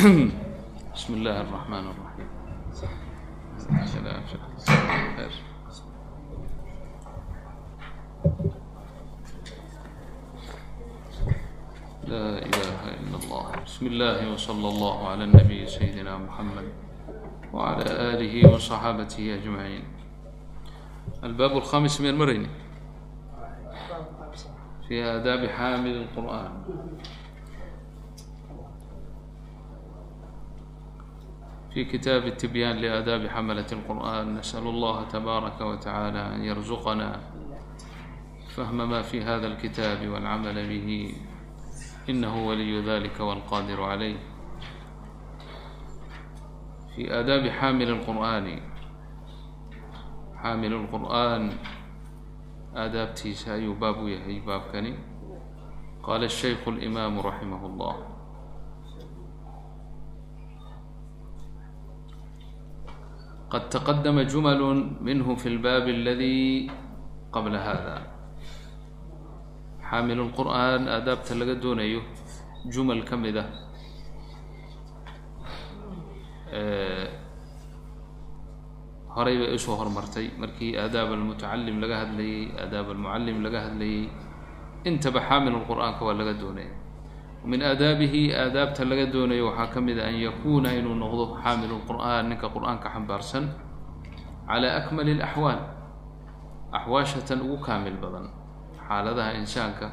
بسم الله الرحمن الرحيم لا إله إلا الله بسم الله وصلى الله على النبي سيدنا محمد وعلى آله وصحابته أجمعين الباب الخامس من المرني في آداب حامل القرآن في كتاب التبيان لآداب حملة القرآن نسأل الله تبارك وتعالى أن يرزقنا فهم ما في هذا الكتاب والعمل به إنه ولي ذلك والقادر عليه في آداب حامل القرآن حامل القرآن aadaabtiisa ayuu baab u yahay baabkani qaala shaykhu اlimaamu raximah اllah qad taqadama jumal minhu fi lbaab aladi qabla hada xaamil qur'aan aadaabta laga doonayo jumal ka mid ah horay bay u soo hormartay markii aadaab almutacalim laga hadlayey aadaab almucallim laga hadlayey intaba xaamil qur'aanka waa laga doonaya min aadaabihi aadaabta laga doonayo waxaa ka mid a an yakuuna inuu noqdo xaamil lqur'aan ninka qur'aanka xambaarsan calaa akmali alaxwaal axwaashatan ugu kaamil badan xaaladaha insaanka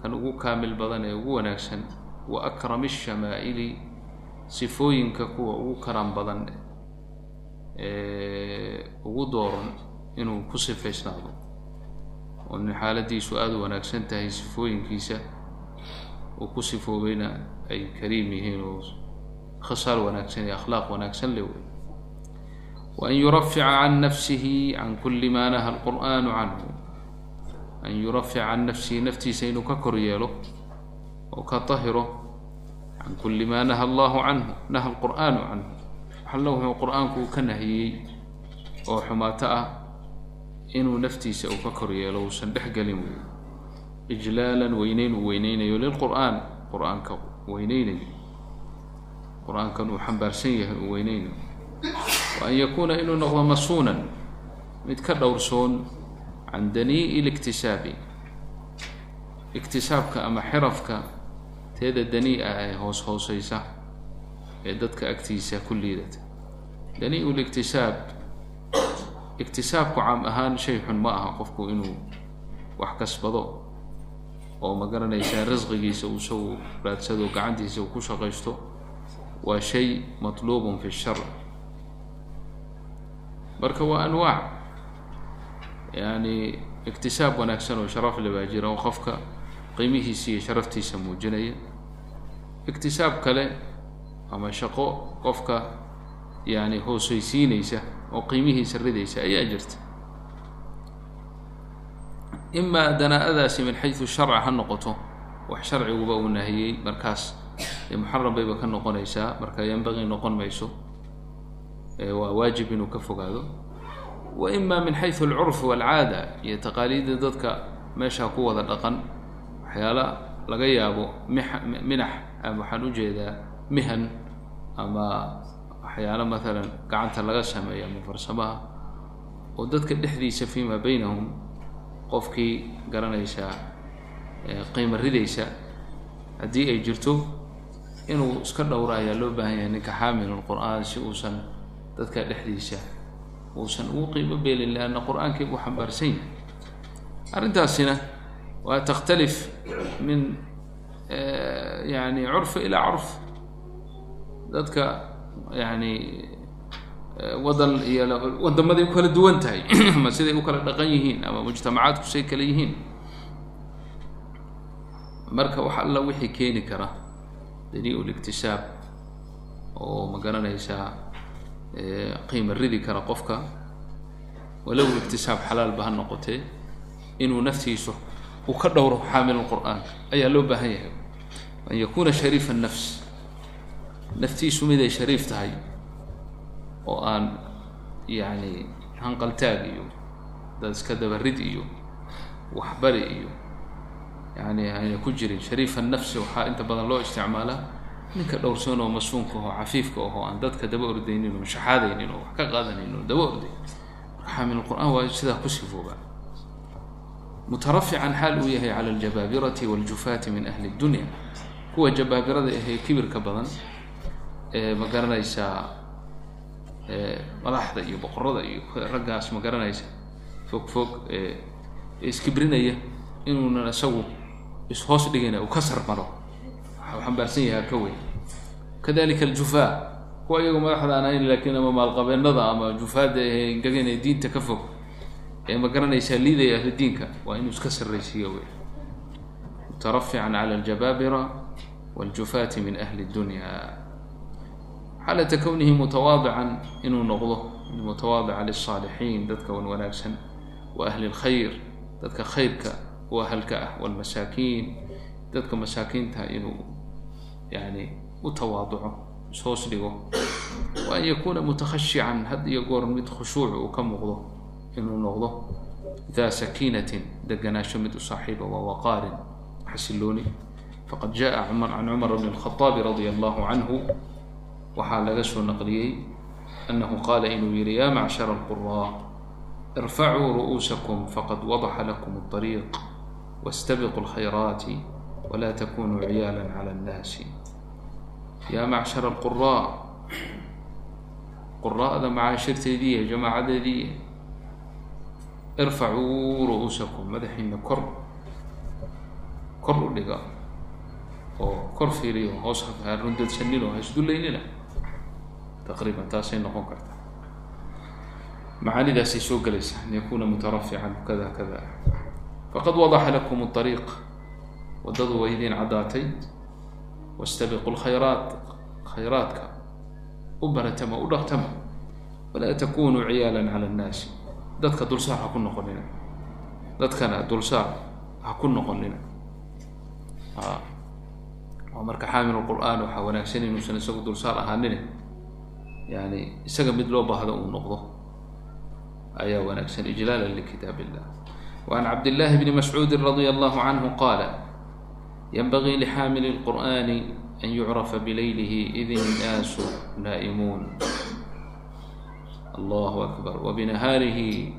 kan ugu kaamil badan ee ugu wanaagsan wa akrami الshamaa'ili sifooyinka kuwa ugu karam badan ee ugu dooran inuu ku sifaysnaado oo xaaladiisu aada u wanaagsan tahay sifooyinkiisa uu ku sifoobayna ay kariim yihiin oo khasaal wanaagsan iyo akhlaaq wanaagsan le wey wa an yurafica can nafsihi can kuli ma naha alqur'aanu canhu. An yurafica can nafsihi naftiisa inuu ka kor yeelo oo ka tahiro can kuli maa naha allahu canhu naha alqur'aanu canhu. Waxallo wuxuu qur'aanku ka nahiyey oo xumaato ah inuu naftiisa uu ka kor yeelo uusan dhex gelin wey ijlaalan weyneyn uu weyneynayo lilqur'aan. Qur'aanka weyneynayo. Qur'aankan uu xambaarsan yahay uu weyneynayo. Wa an yakuuna inuu noqdo masuunan. Mid ka dhowrsoon can danii'i liktisaabi. Iktisaabka ama xirafka teeda danii-a ee hoos hooseysa ee dadka agtiisa ku liidata. Danii-u liktisaab iktisaabku caam ahaan shay xun ma aha qofku inuu wax kasbado oo ma garanaysaa risqigiisa uu isagu raadsado gacantiisa uu ku shaqaysto waa shay matluubun fi shar. Marka waa anwaac yani iktisaab wanaagsan oo sharaf le baa jira oo qofka qiimihiisa iyo sharaftiisa muujinaya. Iktisaab kale ama shaqo qofka yani hooseysiineysa oo qiimihiisa ridaysa ayaa jirta imaa danaa-adaasi min xayu sharca ha noqoto. Wax sharciguba uu nahiyey markaas muxaram bayba ka noqonaysaa marka yanbaqii noqon mayso waa waajib inuu ka fogaado. Wa ima min xayu alcurf walcaada iyo taqaaliidda dadka meeshaa ku wada dhaqan waxyaala laga yaabo mix minax ama waxaan u jeedaa mihan ama waxyaalo maalan gacanta laga sameeyo ama farsamaha oo dadka dhexdiisa fiima baynahum qofkii garanaysaa qiimo ridaysa haddii ay jirto inuu iska dhowra ayaa loo baahan yahay ninka xaamilul qur'aan si uusan dadka dhexdiisa uusan ugu qiimo beelin lianna qur'aankii buu xambaarsan yahay. Arrintaasina waa takhtalif min yani curfi ilaa curf. Dadka yani wadan iyo wadamaday u kala duwan tahay ama siday u kala dhaqan yihiin ama mujtamacaadku say kala yihiin? Marka wax alla wixii keeni kara danii liktisaab oo ma garanaysaa qiima ridi kara qofka walow iktisaab xalaalba ha noqotee inuu naftiisu uu ka dhowro xaamil qur'aan. Ayaa loo baahan yahay. An yakuuna shariifa nafs. Naftiisu miday shariif tahay oo aan yani hanqaltaag iyo dad iska dabarid iyo waxbari iyo yani ayna ku jirin. Shariifa nafsi waxaa inta badan loo isticmaalaa ninka dhowrsoon oo masuunka ahoo cafiifka ahoo aan dadka daba ordaynin oo shaxaadaynin oo wax ka qaadanayn oo daba orday marka xaamil qur'aan waa sidaa ku sifooba. Mutarafican xaal uu yahay cala aljabaabirati waljufaati min ahli dunya. Kuwa jabaabirada ahee kibirka badan ee ma garanaysaa madaxda iyo boqorada iyo raggaas ma garanaysa. Fog fog iskibrinaya inuunan isagu ishoos dhigayna uu ka sarmaro waxau xambaarsan yahay ka weyn. Kadalika aljufaa kuwa iyagu madaxda aan laakiin ama maalqabeennada ama jufaada ee ee diinta ka fog ee ma garanaysaa liidaya ahli diinka waa inuu iska sarraysiiyo wey mutarafican cala aljabaabira waljufaati min ahli dunya xaalata kownihi mutawaadican inuu noqdo mutawaadica liلصaalixiin dadka wan wanaagsan wa ahli اlkhayr dadka khayrka u ahalka ah wاlmasaakiin dadka masaakiinta inuu yani u tawaaduco ishoos dhigo wa an yakuuna mutakhashican had iyo goor mid khushuuc uu ka muuqdo inuu noqdo daa sakiinatin deganaasho mid u saaxiiba wa waqaarin xasilooni faqad jaءa cumar can cumar bn الkhaطaabi radia allahu canhu waxaa laga soo naqliyey annahu qaala inuu yihi yaa macshara alquraa irfacuu ru'uusakum faqad wadaxa lakum اطariiq waاstabiquu اlkhayraati wla takunuu ciyaala cala اnnaasi yaa macshara alquraa quraa'da macaashirteediiya jamaacadeediiya irfacuu ru'uusakum madaxiina kor kor u dhiga oo kor fiiriyo hoos haarun dadsanino ha taqriiban taasay noqon kartaa macaanidaasay soo gelaysaa an yakuna mutarafican kada kada faqad wadaxa lakum اطariiq waddadu way idiin caddaatay waاstabiqu lkhayraat khayraadka u baratama u dhaqtama walaa takunuu ciyaala cala اnnaasi dadka dulsaar ha ku noqonina dadkana dulsaar ha ku noqonina oo marka xaamil qur'aan waxaa wanaagsan inuusan isagu dulsaar ahaanine yani isaga mid loo baahdo uu noqdo ayaa wanaagsan ijlaala likitaab illah وعn cabdالlahi bni mascuudi radي allahu canhu qaala ynbagii lxaamili اlqur'ani an yucrafa bilaylihi id innaasu naa'imuun allahu akbar wbinahaarihi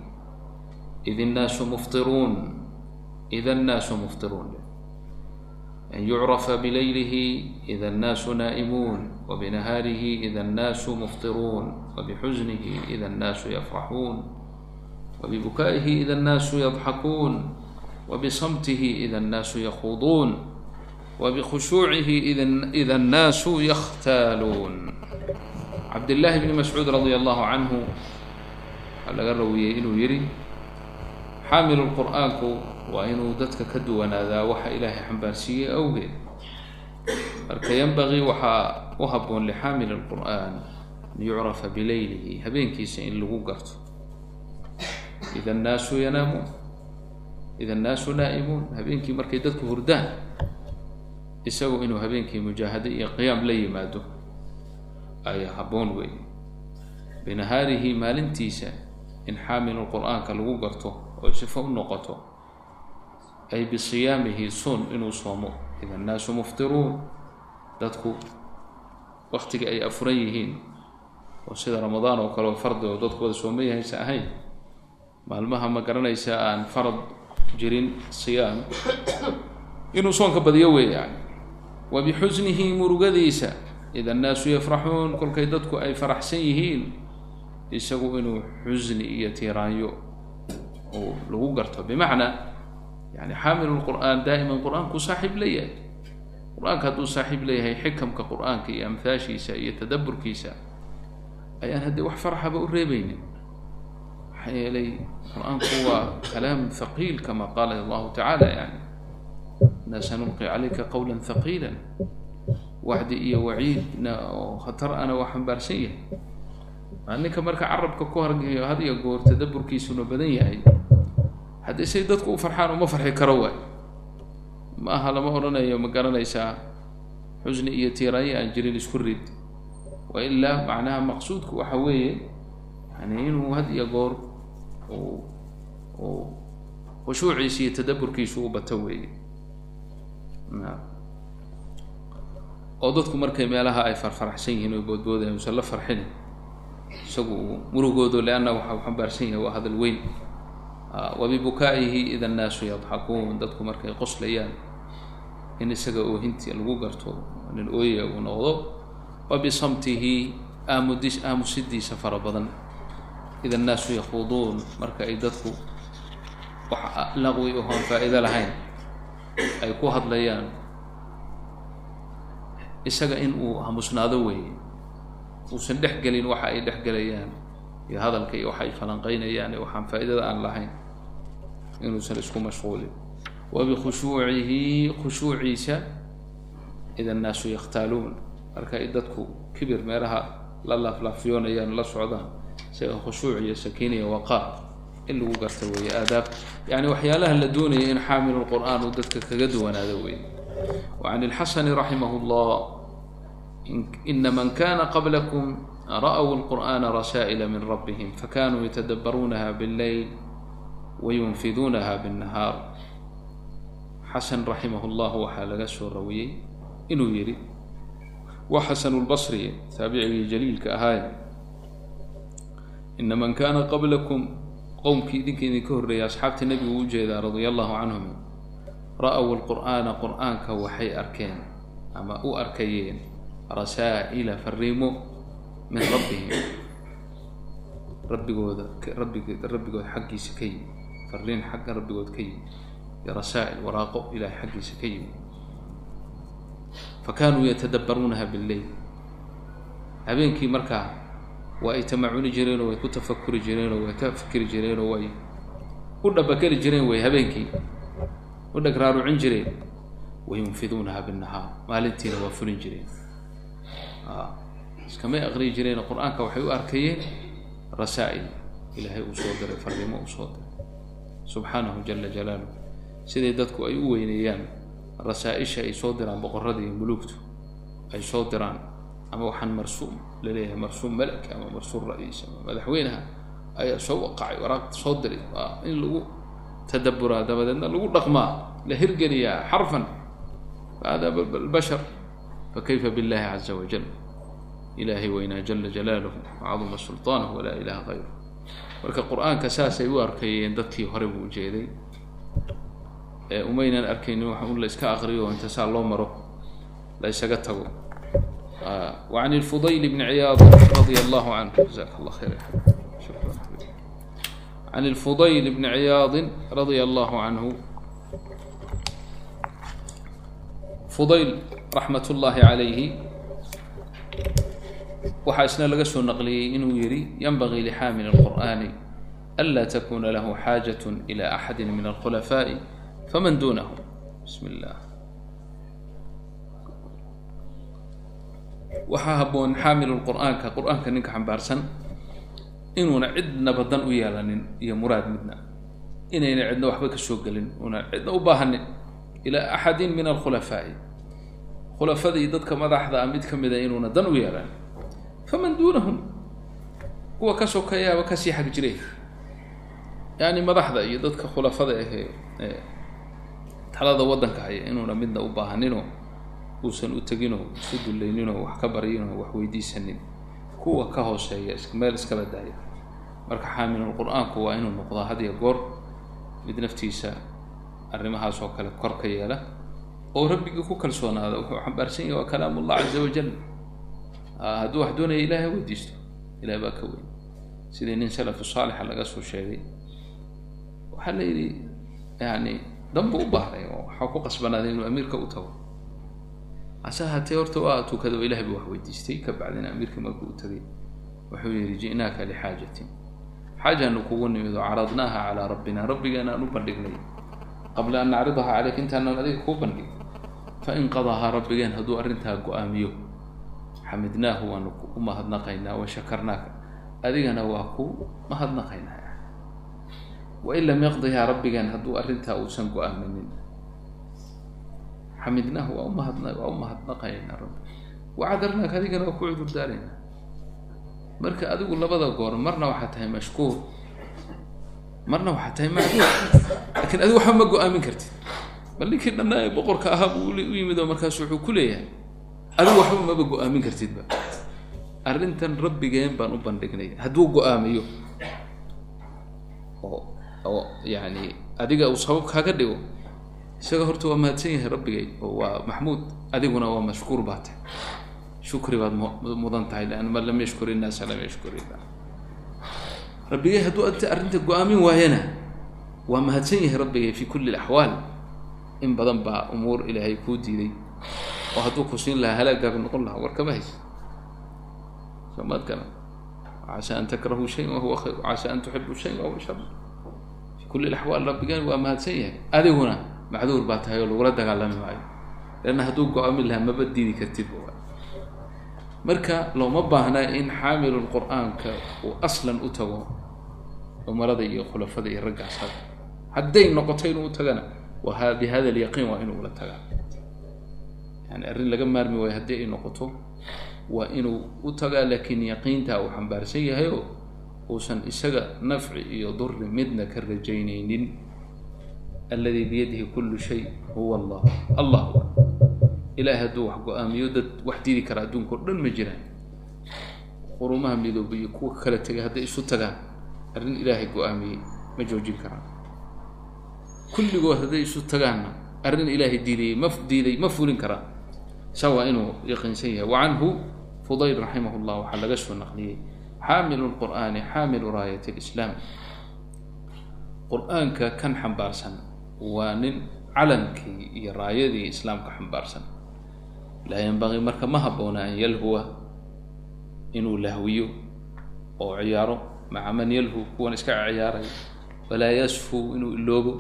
id innaasu muftiruun ida annaasu muftiruun an yucrafa bilaylihi ida annaasu naa'imuun wbinahaarihi ida annaasu muftiruun wbixusnihi ida annaasu yafraxuun wbibukaa'ihi ida annaasu yadxakuun wbisamtihi ida annaasu yakhuuduun wbkhushuucihi ida annaasu yakhtaaluun cabdillaahi bni mascuud radi allahu canhu waxaa laga rawiyey inuu yihi xaamilu qur'aanku waa inuu dadka ka duwanaadaa waxa ilaahay xambaarsiiyey awgeed marka yanbagii waxaa u haboon lixaamili اlqur'aan an yucrafa bilaylihi habeenkiisa in lagu garto. Ida annaasu yanaamuun ida annaasu naa'imuun habeenkii markay dadku hurdaan isagu inuu habeenkii mujaahado iyo qiyaam la yimaado ayaa habboon weey binahaarihi maalintiisa in xaamilu qur'aanka lagu garto oo sifo u noqoto ay bisiyaamihi sun inuu soomo. Ida annaasu muftiruun dadku waktiga ay afuran yihiin oo sida ramadaan oo kale oo fardi oo dadku wada sooman yahaysa ahayn maalmaha ma garanaysa aan farad jirin siyaam. Inuu soonka badiyo weeyaan wa bixusnihi murugadiisa ida annaasu yafraxuun kolkay dadku ay faraxsan yihiin isagu inuu xusni iyo tiiraanyo uu lagu garto. Bimacnaa yani xaamilu lqur'aan daa'iman qur'aanku saaxiib leeyahay qur'aanka hadduu saaxiib leeyahay xikamka qur'aanka iyo amhaashiisa iyo tadaburkiisa ayaan haddii wax farxaba u reebaynin. Maxaa yeelay qur'aanku waa kalaam haqiil kama qaala allahu tacaala yani inaa sanulqi calayka qawla haqiila wacdi iyo waciidna oo khatar ana waa xambaarsan yahay. Ninka marka carabka ku hargayo had iyo goor tadaburkiisuna badan yahay. Haddii say dadku u farxaan uma farxi karo waay ma aha lama odhanayo ma garanaysaa xusni iyo tiiraanyo aan jirin isku rid. Wa ilaa macnaha maqsuudku waxa weeye yani inuu had iyo goor uu khushuuciisa iyo tadaburkiisu u bato weeye. Oo dadku markay meelaha ay farfaraxsan yihiin oo boodboodayan usan la farxin isagu uu murugoodo leanna waxa uu xambaarsan yahay waa hadal weyn. Wa bibukaa'ihi ida annaasu yadxakuun dadku markay qoslayaan in isaga oohintii lagu garto nin ooyaya uu noqdo wa bisamtihi aamudis aamusidiisa fara badan. Ida annaasu yakhuuduun marka ay dadku wax laqwi ohoon faa'iido lahayn ay ku hadlayaan isaga in uu hamusnaado weeye uusan dhex gelin waxa ay dhex gelayaan iyo hadalka iyo waxa ay falanqeynayaan iyo waxaan faa'iidada aan lahayn inuusan isku mashquulin wabikhushuu khushuuciisa id annaasu yakhtaaluun marka dadku kibir meelaha la laaflaafyoonayaan la socdaan isaga khushuuc iyo sakiin iyo waqaar in lagu garta weeye aadaab yani waxyaalaha la doonaya in xaamilu lqur'aan uu dadka kaga duwanaado wey wacan ilxasani raximah llah ina man kana qablakum ra'w lqur'ana rasaa'ila min rabbihim fakanuu yatadabbaruunaha bاllayl wayunfiduunaha bاnnahaar xasan raximah llah waxaa laga soo rawiyey inuu yidhi wa xasanulbasri taabicigii jaliilka ahaaye ina man kaana qablakum qowmkii idinka idinka horreeyay asxaabta nebigu u jeedaa radia allahu canhum ra-w lqur'aana waxay arkeen ama u arkayeen rasaa'ila fariimo min rabbihim. Rabbigooda rabbig xaggiisa ka yimi fariin xagga rabbigood ka yimi iyo rasaa'il waraaqo ilahay xaggiisa ka yimi fa kaanuu yatadabbaruunaha habeenkii markaa waa ay tamacuni jireen oo way ku tafakuri jireen oo way ka fikri jireen oo way u dhabageli jireen way habeenkii. U dheg raarucin jireen. Wayunfiduunaha binnahaar. Maalintiina waa fulin jireen. Iskamay aqriyi jireen qur'aanka waxay u arkayeen rasaa'il ilaahay uu soo diray fariimo uu soo diray. Subxaanahu jala jalaaluh siday dadku ay u weyneeyaan rasaa-isha ay soo diraan boqorada iyo ay soo diraan ama waxaan marsuum la leeyahay marsuum malak ama marsuum ra'iis ama madaxweynaha? Ayaa soo waqacay waraaqda soo diray. Waa in lagu tadaburaa dabadeedna lagu dhaqmaa la hirgeliyaa xarfan. Hada bashar. Fakayfa biاllahi caza wajal ilaahay weynaa jala jalaaluhu wacaduma sulطaanahu walaa ilaha kayru marka qur'aanka saasay u arkayeen dadkii hore buu ujeeday ee umaynan arkaynin waxa un la iska aqriyo oo inta saa loo maro la ysaga tago وعن الفضيل بن عياض رضي الله عنه جزاك الله خير شكرا عن الفضيل بن عياض رضي الله عنه فضيل رحمة الله عليه waxaa isna laga soo naqliyey inuu yidhi yanbagii lixaamil الqur'ani anlaa takuna lahu xaajaة إlى أxadi min الkhulafaaءi faman dunahu bismi اllah waxaa habboon xaamilu qur'aanka qur'aanka ninka xambaarsan inuuna cidnaba dan u yeelanin iyo muraad midna inayna cidna waxba ka soo gelin una cidna u baahanin ilaa axadin min alkhulafaa'i khulafadii dadka madaxda a mid ka mida inuuna dan u yeelanin faman duunahum kuwa ka sokeeyaaba ka sii xag jiray yani madaxda iyo dadka khulafada ahee talada waddanka haya inuuna midna u baahaninoo uusan u teginoo isu dullayninoo wax ka baryinoo wax weydiisanin. Kuwa ka hooseeya meel iskaba daaya marka xaamilul qur'aanku waa inuu noqdaa had iyo goor mid naftiisa arrimahaas oo kale kor ka yeela oo rabbigii ku kalsoonaada wuxuu xambaarsan yahay waa kalaamullah caza wajal hadduu wax doonaya ilahay weydiisto ilahay baa ka weyn. Sidii nin salafu saalixa laga soo sheegay waxaa la yidhi yani danbu u baahday oo waxaa ku qasbanaaday inuu amiirka u tago. Hase ahaatee horta waa tukada oo ilahay buu wax weydiistay ka bacdina amiirkii markuu u tagay. Wuxuu yihi ji'naaka lixaajatin xaajaanu kugu nimid oo caradnaaha calaa rabbina rabbigeena aan u bandhignay. Qabla an nacridaha caleyka intaanaan adiga kuu bandhig fain qadahaa rabbigeen hadduu arrintaa go'aamiyo xamidnaahu waanu u mahadnaqaynaa wa shakarnaaka. Adigana waa ku mahadnaqaynaa wain lam yaqdihaa rabbigeen hadduu arrintaa uusan go'aaminin xamidnaahu waa umahad waa u mahadnaqaynaa rabbi. Wacadarnaaka adigana waa ku cudur daaraynaa marka adigu labada goor marna waxaa tahay mashkuur marna waxaa tahay macduur laakiin adigu waxba ma go'aamin kartid. Bal ninkii dhannaa ee boqorka ahaa buu u yimid oo markaasu wuxuu ku leeyahay adigu waxba maba go'aamin kartidba arrintan rabbigeen baan u bandhignay hadduu go'aamiyo. Oo oo yani adiga uu sabab kaaga dhigo isaga horta waa mahadsan yahay rabbigay oo waa maxmuud adiguna waa mashkuur baa tahay shukri baad mudan tahay lan man lam yashkur innaasa lam yashkur rabbigay hadduu anta arrinta go'aamin waayana waa mahadsan yahay rabbigay fi kulli alaxwaal in badan baa umuur ilaahay kuu diiday oo hadduu ku siin lahaa halaagaaga noqon lahaa war kama haysa kana casa an takrahuu shayan wahuwa khayr casa an tuxibu shayan wahuwa shar kulli alaxwaal rabbigeen waa mahadsan yahay. Adiguna macduur baa tahay oo lagula dagaalami maayo. Leanna hadduu go'aamin lahaa maba diidi kartid marka looma baahna in xaamilul qur'aanka uu aslan u tago umarada iyo khulafada iyo raggaas had hadday noqoto inuu u tagana wa bihada alyaqiin waa inuu ula tagaa. Yani arrin laga maarmi waayo haddii ay noqoto waa inuu u tagaa laakiin yaqiintaa uu xambaarsan yahay oo uusan isaga nafci iyo duri midna ka rajaynaynin. Alladii biyadihi kullu shay huwa allah. Allah. Ilahay hadduu wax go'aamiyo dad wax diidi kara adduunka o dhan ma jiraan. Qurumaha midooba iyo kuwa kala tegay hadday isu tagaan arrin ilaahay go'aamiyey ma joojin karaan. Kulligood hadday isu tagaanna arrin ilaahay diidayey ma diiday ma fulin karaan. Saa waa inuu yaqiinsan yahay. Wa canhu fudayl raximah llah waxaa laga soo naqliyey xaamilu lqur'aani xaamilu raayat lislaam qur'aanka kan xambaarsan waa nin calankii iyo raayadii islaamka xambaarsan laa yanbagii marka ma habboona an yalhuwa inuu lahwiyo oo ciyaaro maca man yalhu kuwan iska ciyaaray walaa yasfu inuu iloobo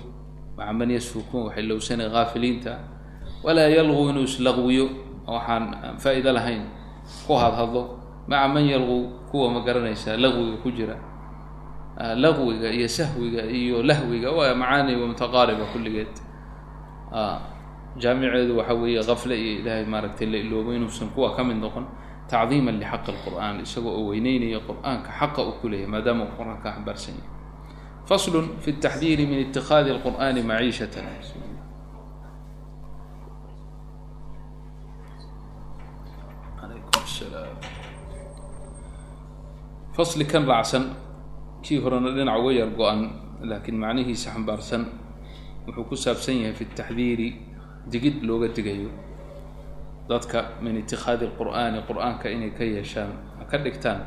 maca man yasfu kuwan waxay lowsanay haafiliinta walaa yalqu inuu islaqwiyo waxaan aan faa-iido lahayn ku hadhadlo maca man yalqu kuwa ma garanaysaa laqwiga ku jira. Laqwiga iyo sahwiga iyo lahwiga waa macaani wa mutaqaariba kulligeed. Jaamiceedu waxa weeye kafle iyo ilaahay maaragtay la iloobo inuusan kuwa ka mid noqon tacdiiman lixaqi lqur'aan isagoo oo weyneynaya qur'aanka xaqa uu ku maadaama uu qur'aanka xambaarsan yahay. Faslun fi taxdiiri min itikaadi alqur'aani maciishatan fasli kan raacsan. Kii horena dhinac uga yar go-an laakiin macnihiisa xambaarsan. Wuxuu ku saabsan yahay fi taxdiiri digid looga digayo. Dadka min itikaadi lqur'aani qur'aanka inay ka yeeshaan ka dhigtaan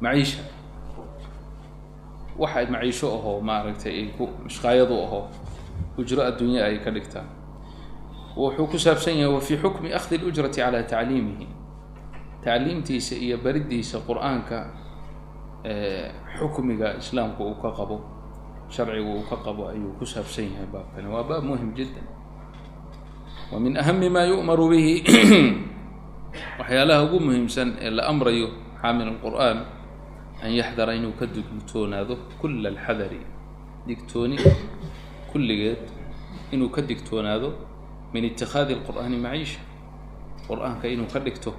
maciisha. Waxa maciisho ahoo maaragtay ay ku mishqaayadu ahoo ujro adduunya ay ka dhigtaan. Wuxuu ku saabsan yahay wa fii xukmi akhdi lujrati calaa tacliimihi tacliimtiisa iyo baridiisa qur'aanka xukmiga islaamku uu ka qabo sharcigu uu ka qabo ayuu ku saabsan yahay baabkani. Waa baab muhiim jiddan. Wa min ahami maa yu'maru bihi waxyaalaha ugu muhiimsan ee la amrayo xaamil alqur'aan an yaxdara inuu ka digtoonaado kula alxadari digtooni kulligeed inuu ka digtoonaado min itikaadi alqur'aani maciisha. Qur'aanka inuu ka dhigto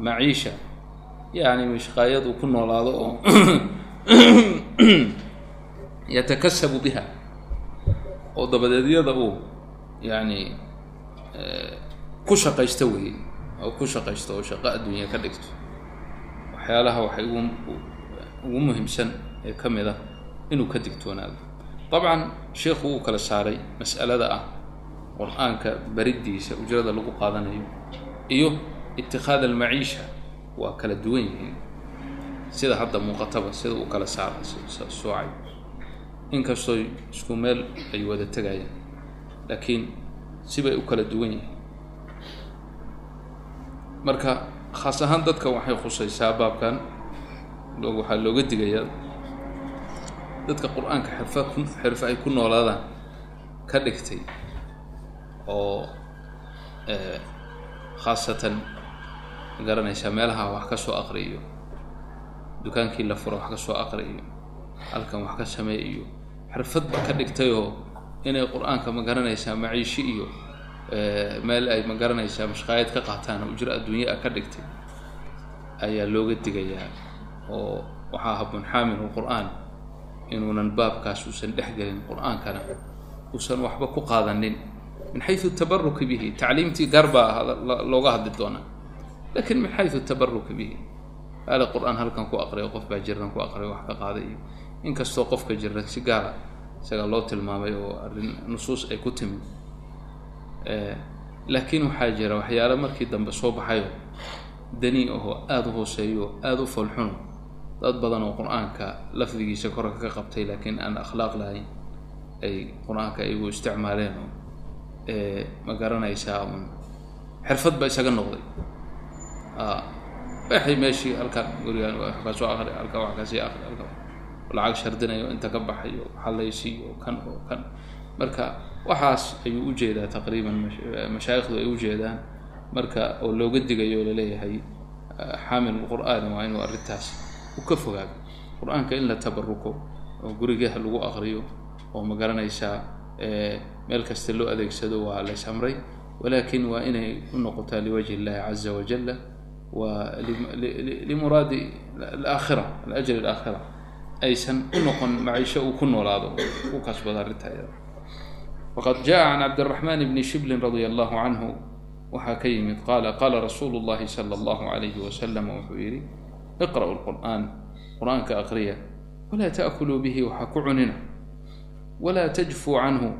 maciisha yacni mishqaayad uu ku noolaado oo yatakasabu biha oo dabadeedyada uu yani ku shaqaysto weeye oo ku shaqaysto oo shaqo adduunya ka dhigto. Waxyaalaha waxay ugu ugu muhiimsan ee ka mid ah inuu ka digtoonaado dabcan sheikhu uu kala saaray mas'alada ah qur'aanka bariddiisa ujrada lagu qaadanayo iyo itikaad almaciisha waa kala duwan yihiin. Sida hadda muuqataba sida uu kala saara soocay inkastoo isku meel ay wada tegayaan laakiin sibay u kala duwan yihiin. Marka khaas ahaan dadka waxay khusaysaa baabkan waxaa looga digayaa dadka qur'aanka xirfa xirfo ay ku noolaadaan ka dhigtay oo khaasatan garanaysaa meelaha wax ka soo aqriyo dukaankii la furo wax ka soo aqriyo halkan wax ka sameey iyo. Xirfadba ka dhigtayoo inay qur'aanka ma garanaysaa maciishi iyo meel ay ma garanaysaa mashqaayad ka qaataan ujro adduunya a ka dhigtay ayaa looga digayaa oo waxaa habboon xaamilu qur'aan inuunan baabkaas uusan dhexgelin qur'aankana uusan waxba ku qaadanin. Min xayu tabaruki bihi tacliimtii gaar baa looga hadli doonaa laakiin min xayu tabaruki bihi aala qur'aan halkan ku aqriyo qof baa jiran ku aqriyo wax ka qaaday iyo inkastoo qofka jiran si gaara isaga loo tilmaamay oo arrin nusuus ay ku timid laakiin waxaa jira waxyaale markii dambe soo baxayo dani ahoo aada u hooseeyo aada u foolxuno dad badan oo qur'aanka lafdigiisa korka ka qabtay laakiin aan akhlaaq lahayn ay qur'aanka iyagu isticmaaleen oo ma garanaysaa un xirfad ba isaga noqday waxay meeshii halkan gurigaan waxkaa soo akri halkan wax ka sii akri halkan lacag shardinayo inta ka baxayo xallaysiiyo kan oo kan. Marka waxaas ayuu u jeedaa taqriiban mashaayikhdu ay ujeedaan marka oo looga digayo la leeyahay xaamil qur'aani waa inuu arrintaas u ka fogaado. Qur'aanka in la tabaruko oo gurigaha lagu aqriyo oo ma garanaysaa meel kasta loo adeegsado waa lays amray walakin waa inay u noqotaa liwajhi illahi caza wajala limuraadi alaakhira alajri alaakhira aysan u noqon maciisho uu ku noolaado ku kasbado arrinta iyada waqad jaa can cabdiraxman bni shiblin radia allahu canhu waxaa ka yimid qaala qaala rasuulu llahi sala allahu alayhi wasalam wuxuu yidhi iqra'u lqur'aan qur'aanka aqriya walaa ta'kuluu bihi waxaa ku cunina walaa tajfuu canhu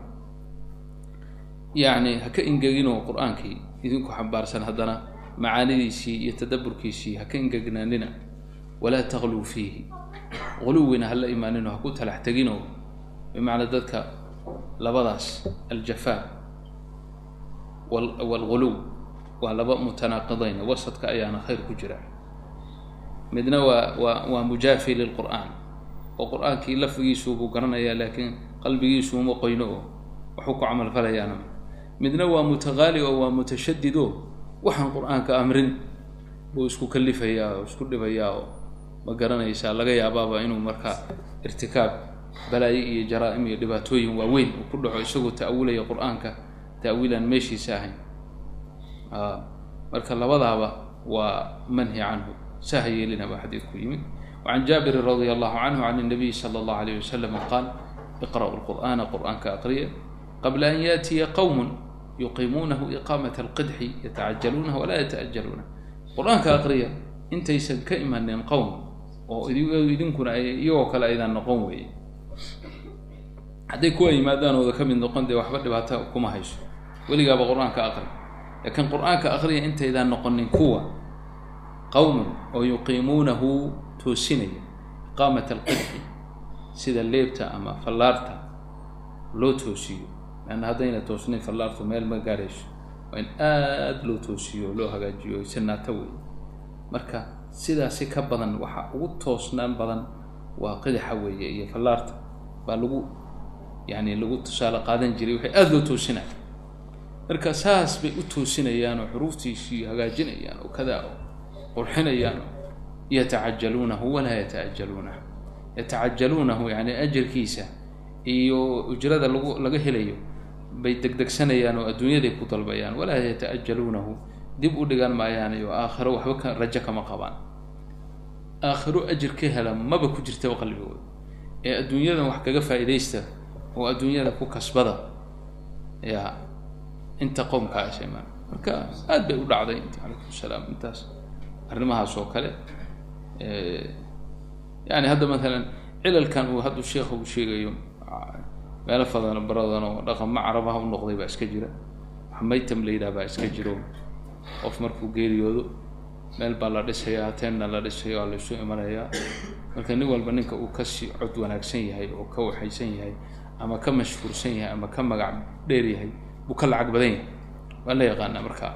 yacni ha ka ingeginoo qur'aankii idinku xambaarsan haddana macaanidiisii iyo tadaburkiisii ha ka ingegnaanina walaa takluu fiihi. Quluwina hala imaaninoo ha ku talax teginoo bimacnaa dadka labadaas aljafaa waalghuluw waa laba mutanaaqidayn wasadka ayaana khayr ku jira. Midna waa waa waa mujaafi lilqur'aan oo qur'aankii lafdigiisuubuu garanayaa laakiin qalbigiisu uma qoyno oo waxuu ku camalfalayaana. Midna waa mutaqaali oo waa mutashadid oo waxaan qur'aanka amrin buu isku kalifayaa oo isku dhibayaa oo ma garanaysaa laga yaabaaba inuu markaa irtikaab balaayo iyo jaraa-im iyo dhibaatooyin waaweyn uu ku dhaco isagoo ta'awulaya qur'aanka ta'wiilaan meeshiisa ahayn. Marka labadaaba waa manhi canhu saha yeelina baa xadiidku yimid. Wacan jaabirin radia allahu canhu can الnabiy sala allahu alayh wasalam qaal iqra'u lqur'aana qur'aanka aqriya qabla an yaatiya qowm yuqiimuunahu iqaamat alqidxi yatacajaluunaha walaa yata'ajaluunah qur'aanka aqriya intaysan ka imanin qowm oo idinkuna iyagoo kale aydan noqon weeye. Hadday kuwa yimaadaanooda ka mid noqon dee waxba dhibaato kuma hayso. Weligaaba qur'aanka aqri laakiin qur'aanka aqriya intaydaan noqonin kuwa qowman oo yuqiimuunahu toosinaya iqaamat alqidxi sida leebta ama fallaarta loo toosiyo leanna haddayna toosnayn fallaartu meel ma gaarayso waa in aada loo toosiyo loo hagaajiyo si naato wey marka sidaasi ka badan waxa ugu toosnaan badan waa qidaxa weeye iyo fallaarta. Baa lagu yani lagu tusaale qaadan jiray waxay aada loo toosinaya marka saas bay u toosinayaan oo xuruuftiisii hagaajinayaan oo kadaa oo qurxinayaan oo yatacajaluunahu walaa yata'ajaluunahu yatacajaluunahu yani ajarkiisa iyo ujrada lagu laga helayo bay degdegsanayaan oo adduunyaday ku dalbayaan. Walaa yata'ajaluunahu. Dib u dhigan maayaan iyo aakhiro waxba ka rajo kama qabaan. Aakhiro ajir ka hela maba ku jirtaba qalbigooda ee adduunyadan wax kaga faa'iidaysta oo adduunyada ku kasbada ya inta qowmkaas imaan marka aad bay u dhacday calaykum salaam intaas arrimahaas oo kale. Yani hadda maalan cilalkan uu hadduu sheekha uu sheegayo meelo fadan baradan oo dhaqamo carabaha u noqday baa iska jira. Wax maytam la yidhaha baa iska jiro. Qof markuu geeriyoodo meel baa la dhisayaa teenna la dhisayo waa laysu imanayaa. Marka nin walba ninka uu ka sii cod wanaagsan yahay oo ka waxaysan yahay ama ka mashhuursan yahay ama ka magac dheer yahay buu ka lacag badan yahay. Waa la yaqaanaa marka.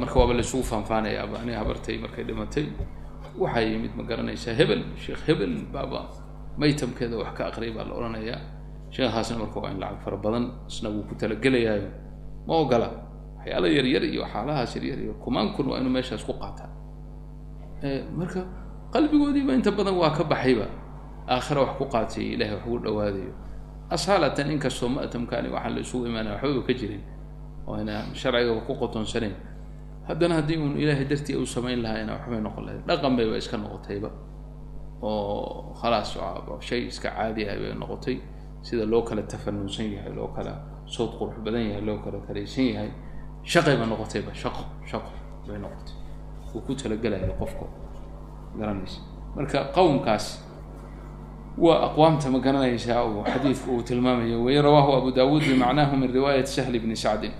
Marka waaba laysugu faanfaanayaa ani habartay markay dhimatay. Waxaa yimid ma garanaysaa hebel sheekh hebel baaba. Maytamkeeda wax ka aqriyay baa la odhanayaa sheekhaasna marka waa in lacag fara badan isna wuu ku talagelayaayo. Ma ogola waxyaala yaryar iyo xaalahaas yaryar iyo kumaan kun waa inuu meeshaas ku qaataa. Marka qalbigoodiiba inta badan waa ka baxayba. Aakhira wax ku qaatay ilahay wax ugu dhawaadayo asaalatan inkastoo ma'tamkaani waxaan la isugu imaanaya waxbaba ka jirin. Oo inaan sharcigaba ku qotoonsanayn haddana haddii uun ilaahay dartii u samayn lahaayna waxbay noqon lahayd dhaqan bayba iska noqotayba. Oo khalaas shay iska caadi ah bay noqotay sida loo kala tafanuunsan yahay loo kala sood qurux badan yahay loo kala karaysan yahay shaqayba noqotayba shaqo shaqo bay noqotay. Uu ku talagelayo qofku. Garanaysa. Marka qowmkaas waa aqwaamta ma garanaysaa uu xadiidku uu tilmaamayo. Wey rawaahu abu dawuud bimacnaahu min riwaayati sahl bni sacdin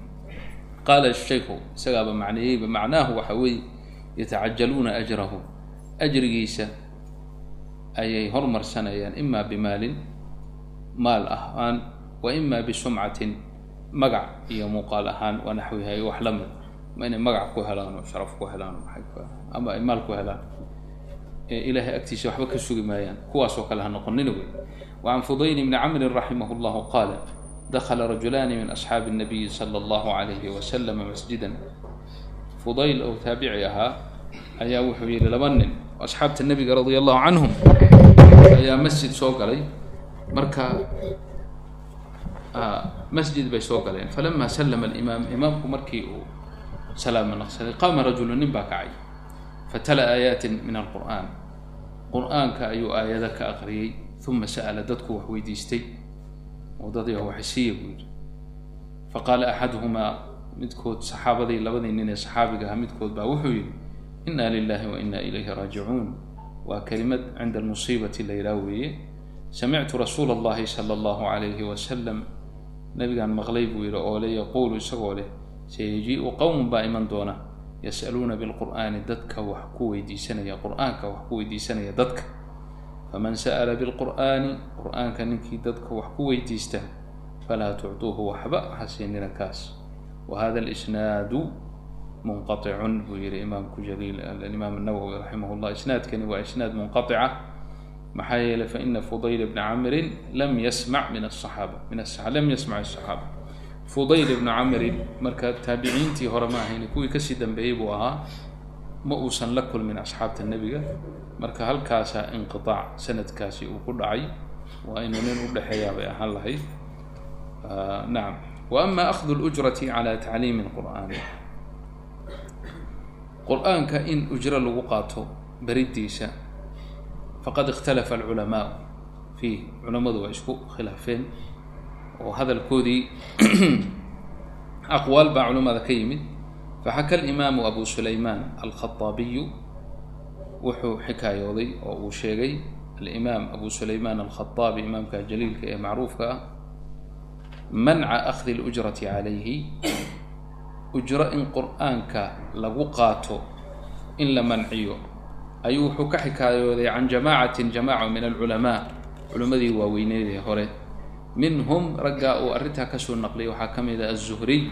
qaala shaykhu isagaaba macneeyeyba macnaahu waxa weeye yatacajaluuna ajrahu. Ajrigiisa ayay hormarsanayaan ima bimaalin maal ahaan wa ima bisumcatin magac iyo muuqaal ahaan waa naxwihay wax la mid ma inay magac ku helaan oo sharaf ku helaan oo maay ku helaan ama ay maal ku helaan ilaahay agtiisa waxba ka sugi maayaan kuwaasoo kale ha noqonina wey wacan fudayl bni camrin raximah llahu qaala dakla rajulaani min asxaabi الnabiyi salى اllahu alayhi waslama masjidan fudayl oo taabici ahaa ayaa wuxuu yihi laba nin oo asxaabta nebiga radia allahu canhum ayaa masjid soo galay marka masjid bay soo galeen. Falama slama alimaam imaamku markii uu salaama naqsaday qaama rajulu nin baa kacay fatala aayaatin min alqur'aan. Qur'aanka ayuu aayado ka aqriyey uma sa'ala dadku wax weydiistay. Wadadii waxisiiya buu yidhi. Faqaala axaduhumaa midkood saxaabadii labadii nin ee saxaabiga ahaa midkood baa wuxuu yidhi inna lilahi wa inna ilayhi raajicuun. Waa kelimad cinda almusiibati la yidhaah weeye samictu rasuula allahi sala allahu calayhi wasalam nabigaan maqlay buu yidhi oo le yaquulu isagoo leh sayajii-u baa iman doona yas'aluuna bilqur'aani dadka wax ku weydiisanaya qur'aanka wax ku weydiisanaya dadka faman sa'ala bilqur'aani qur'aanka ninkii dadka wax ku weydiista falaa tuctuuhu waxba hasiinina kaas wa hada alisnaadu munqaicun buu yihi imaamku jaliil alimaam nawowi raximah llah isnaadkani waa isnaad munqaica maxaa yeelay faina fudayl bna camrin lam yasmac min min lam yasmac asaxaaba fudayl ibna camrin marka taabiciintii hore ma ahayn kuwii ka sii dambeeyey buu ahaa ma uusan la kulmin asxaabta nebiga. Marka halkaasaa inqiaac sanadkaasi uu ku dhacay waa inuu nin udhexeeyaa bay ahaan lahayd. Nacam wa ama lujrati cala tacliimi qur'aani qur'aanka in ujro lagu qaato beridiisa faqad ikhtalafa alculamaau fiih culammadu waa isku khilaafeen oo hadalkoodii aqwaal baa culamada ka yimid faxaka alimaamu abu sulaymaan alkhaaabiyu wuxuu xikaayooday oo uu sheegay alimaam abu sulaymaan alkhaaabi imaamka jaliilka ee macruufka ah manca akhdi lujrati calayhi ujro in qur'aanka lagu qaato in la manciyo ayuu wuxuu ka xikaayooday can jamaacatin jamaaca min alculamaa culimmadii waaweyneedee hore minhum raggaa uu arrintaa kasoo naqliyay waxaa ka mid ah aلzuhriy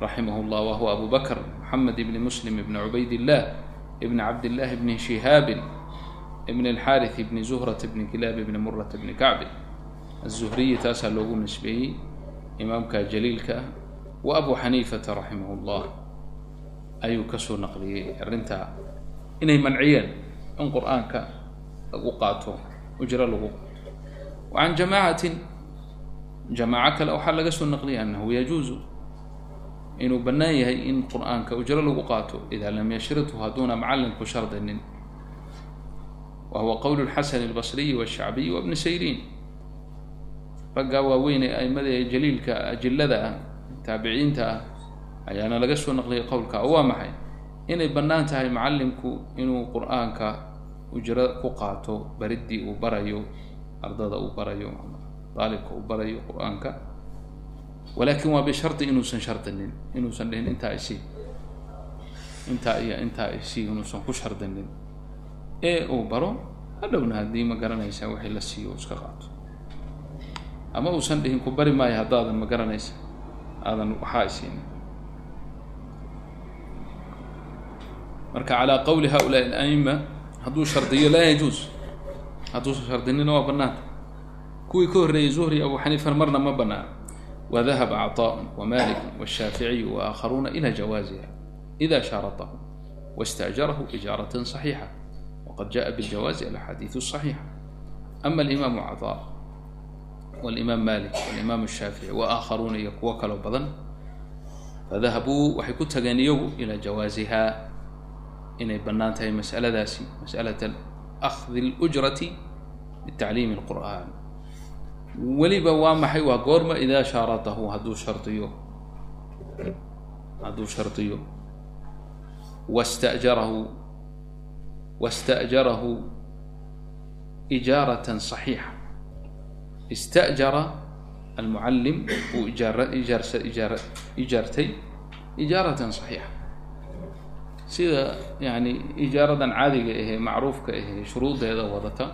raximah اllah wa huwa abu bakr moxamed ibni muslim ibni cubaydillah ibni cabdillahi ibni shihaabin ibni alxaarith ibni zuhrata ibni kilaab ibni murata ibni kacbi aلzuhriyi taasaa loogu nisbeeyey imaamka jaliilka ah wa abu xaniifata raximah اllah ayuu kasoo naqliyey arrintaa inay manciyeen in qur'aanka lagu qaato ujro lagu wa can jamaacatin jamaaco kale waxaa laga soo naqliyay annahu yajuuzu inuu bannaan yahay in qur'aanka ujro lagu qaato idaa lam yashridhu hadduuna macallinku shardinin wa huwa qowl lxasan albasriyi washacbiyi wabni sayriin. Raggaa waaweyn ee aimada ee jaliilka ajillada ah taabiciinta ah ayaana laga soo naqliyay qowlka waa maxay inay bannaan tahay macallinku inuu qur'aanka ujro ku qaato beriddii uu barayo ardada uu barayo daalibka uu barayo qur'aanka. Walakin waa bishardi inuusan shardinin inuusan dhihin intaa isii intaa iyo intaa isii inuusan ku shardinin. Ee uu baro hadhowna haddii ma garanaysaa wixii la siiyo iska qaato. Ama uusan dhihin ku bari maayo haddaadan ma garanaysa aadan waxaa isiinin marka calaa qowli haulaai alaima hadduu shardiyo laa yajuus hadduusan shardinina waa bannaanta kuwii ka horreeyey zuhri abu xaniifan marna ma banaana wadahaba caطاء wmalik wالshaaficiy waakharuuna ilى jawaaziha إida shaarطahu واstأjarahu ijaaraة صaxiixa wqad jaءa bاljawaazi alaxaadiiث الصaxiixa ama alimaam caطاء wاlimaam malik wاlimaam الshaafiعي waakharuuna iyo kuwo kaloo badan fadahabuu waxay ku tageen iyagu ilى jawaaziha inay bannaan tahay masaladaasi masأlaة أkhdi اlأjrati bitacliimi الqur'an weliba waa maxay waa goorma idaa shaaradahu hadduu shardiyo hadduu shardiyo wasta'jarahu wasta'jarahu ijaaratan saxiixa ista'jara almucallim uu ijaara ijaarsa ijaara ijaartay ijaaratan saxiixa sida yani ijaaradan caadiga ahee macruufka ahee shuruudeeda wadata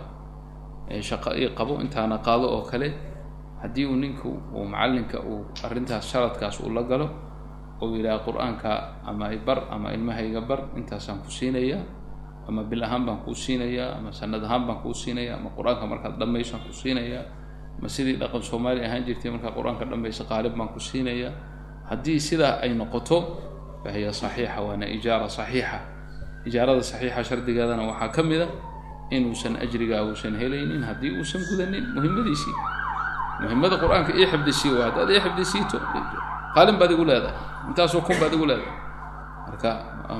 ee shaqo ii qabo intaana qaado oo kale haddii uu ninku uu macallinka uu arrintaas sharadkaas uu la galo oo yidhaha qur'aanka ama ibar ama ilmahayga bar intaasaan ku siinayaa ama bil ahaan baan kuu siinayaa ama sanad ahaan baan kuu siinayaa ama qur'aanka markaad dhammaysaan ku siinayaa ama sidii dhaqan soomaali ahaan jirtay markaad qur'aanka dhammaysa qaalib baan ku siinayaa haddii sidaa ay noqoto fahiya saxiixa waana ijaara saxiixa ijaarada saxiixa shardigeedana waxaa ka mid a inuusan ajrigaa uusan helaynin haddii uusan gudanin muhimmadiisii muhimmada qur'aanka ii xifdisii waa haddaad ii xifdisiito qaalin baad igu leedahay intaasoo kun baad igu leedahay marka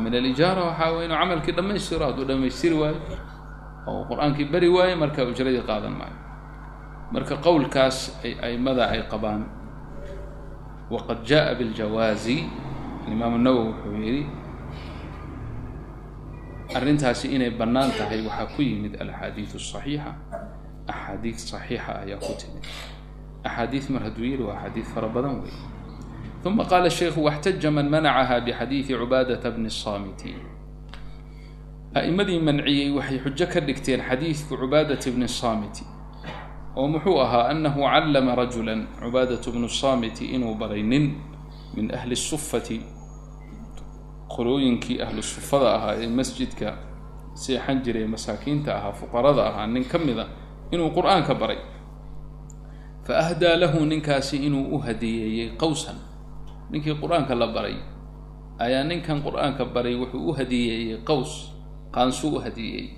min alijaara waxaa way inuu camalkii dhammaystiro hadduu dhammaystiri waayo oo qur'aankii bari waayo marka ujradii qaadan maayo marka qowlkaas ay aimada ay qabaan waqad jaءa biاljawaazi alimaamu nawowi wuxuu yidhi arrintaasi inay bannaan tahay waxaa ku yimid alaxaadiidu saxiixa. Axaadiid saxiixa ayaa ku timid. Axaadiid mar hadduu yidhi waa axaadiid fara badan wey uma qaala sheikhu waxtaja man manacaha bixadiidi cubaadata bni saamitiin. A'immadii manciyey waxay xujo ka dhigteen xadiidka cubaadata bni saamiti oo muxuu ahaa annahu callama rajulan cubaadatu bnu saamiti inuu baray nin min ahli sufati qolooyinkii ahlu sufada ahaa ee masjidka seexan jiray masaakiinta ahaa fuqarada ahaa nin ka mida inuu qur'aanka baray. Fa ahdaa lahu ninkaasi inuu u hadiyeeyey qowsan ninkii qur'aanka la baray ayaa ninkan qur'aanka baray wuxuu u hadiyeeyey qows qaansuu u hadiyeeyey.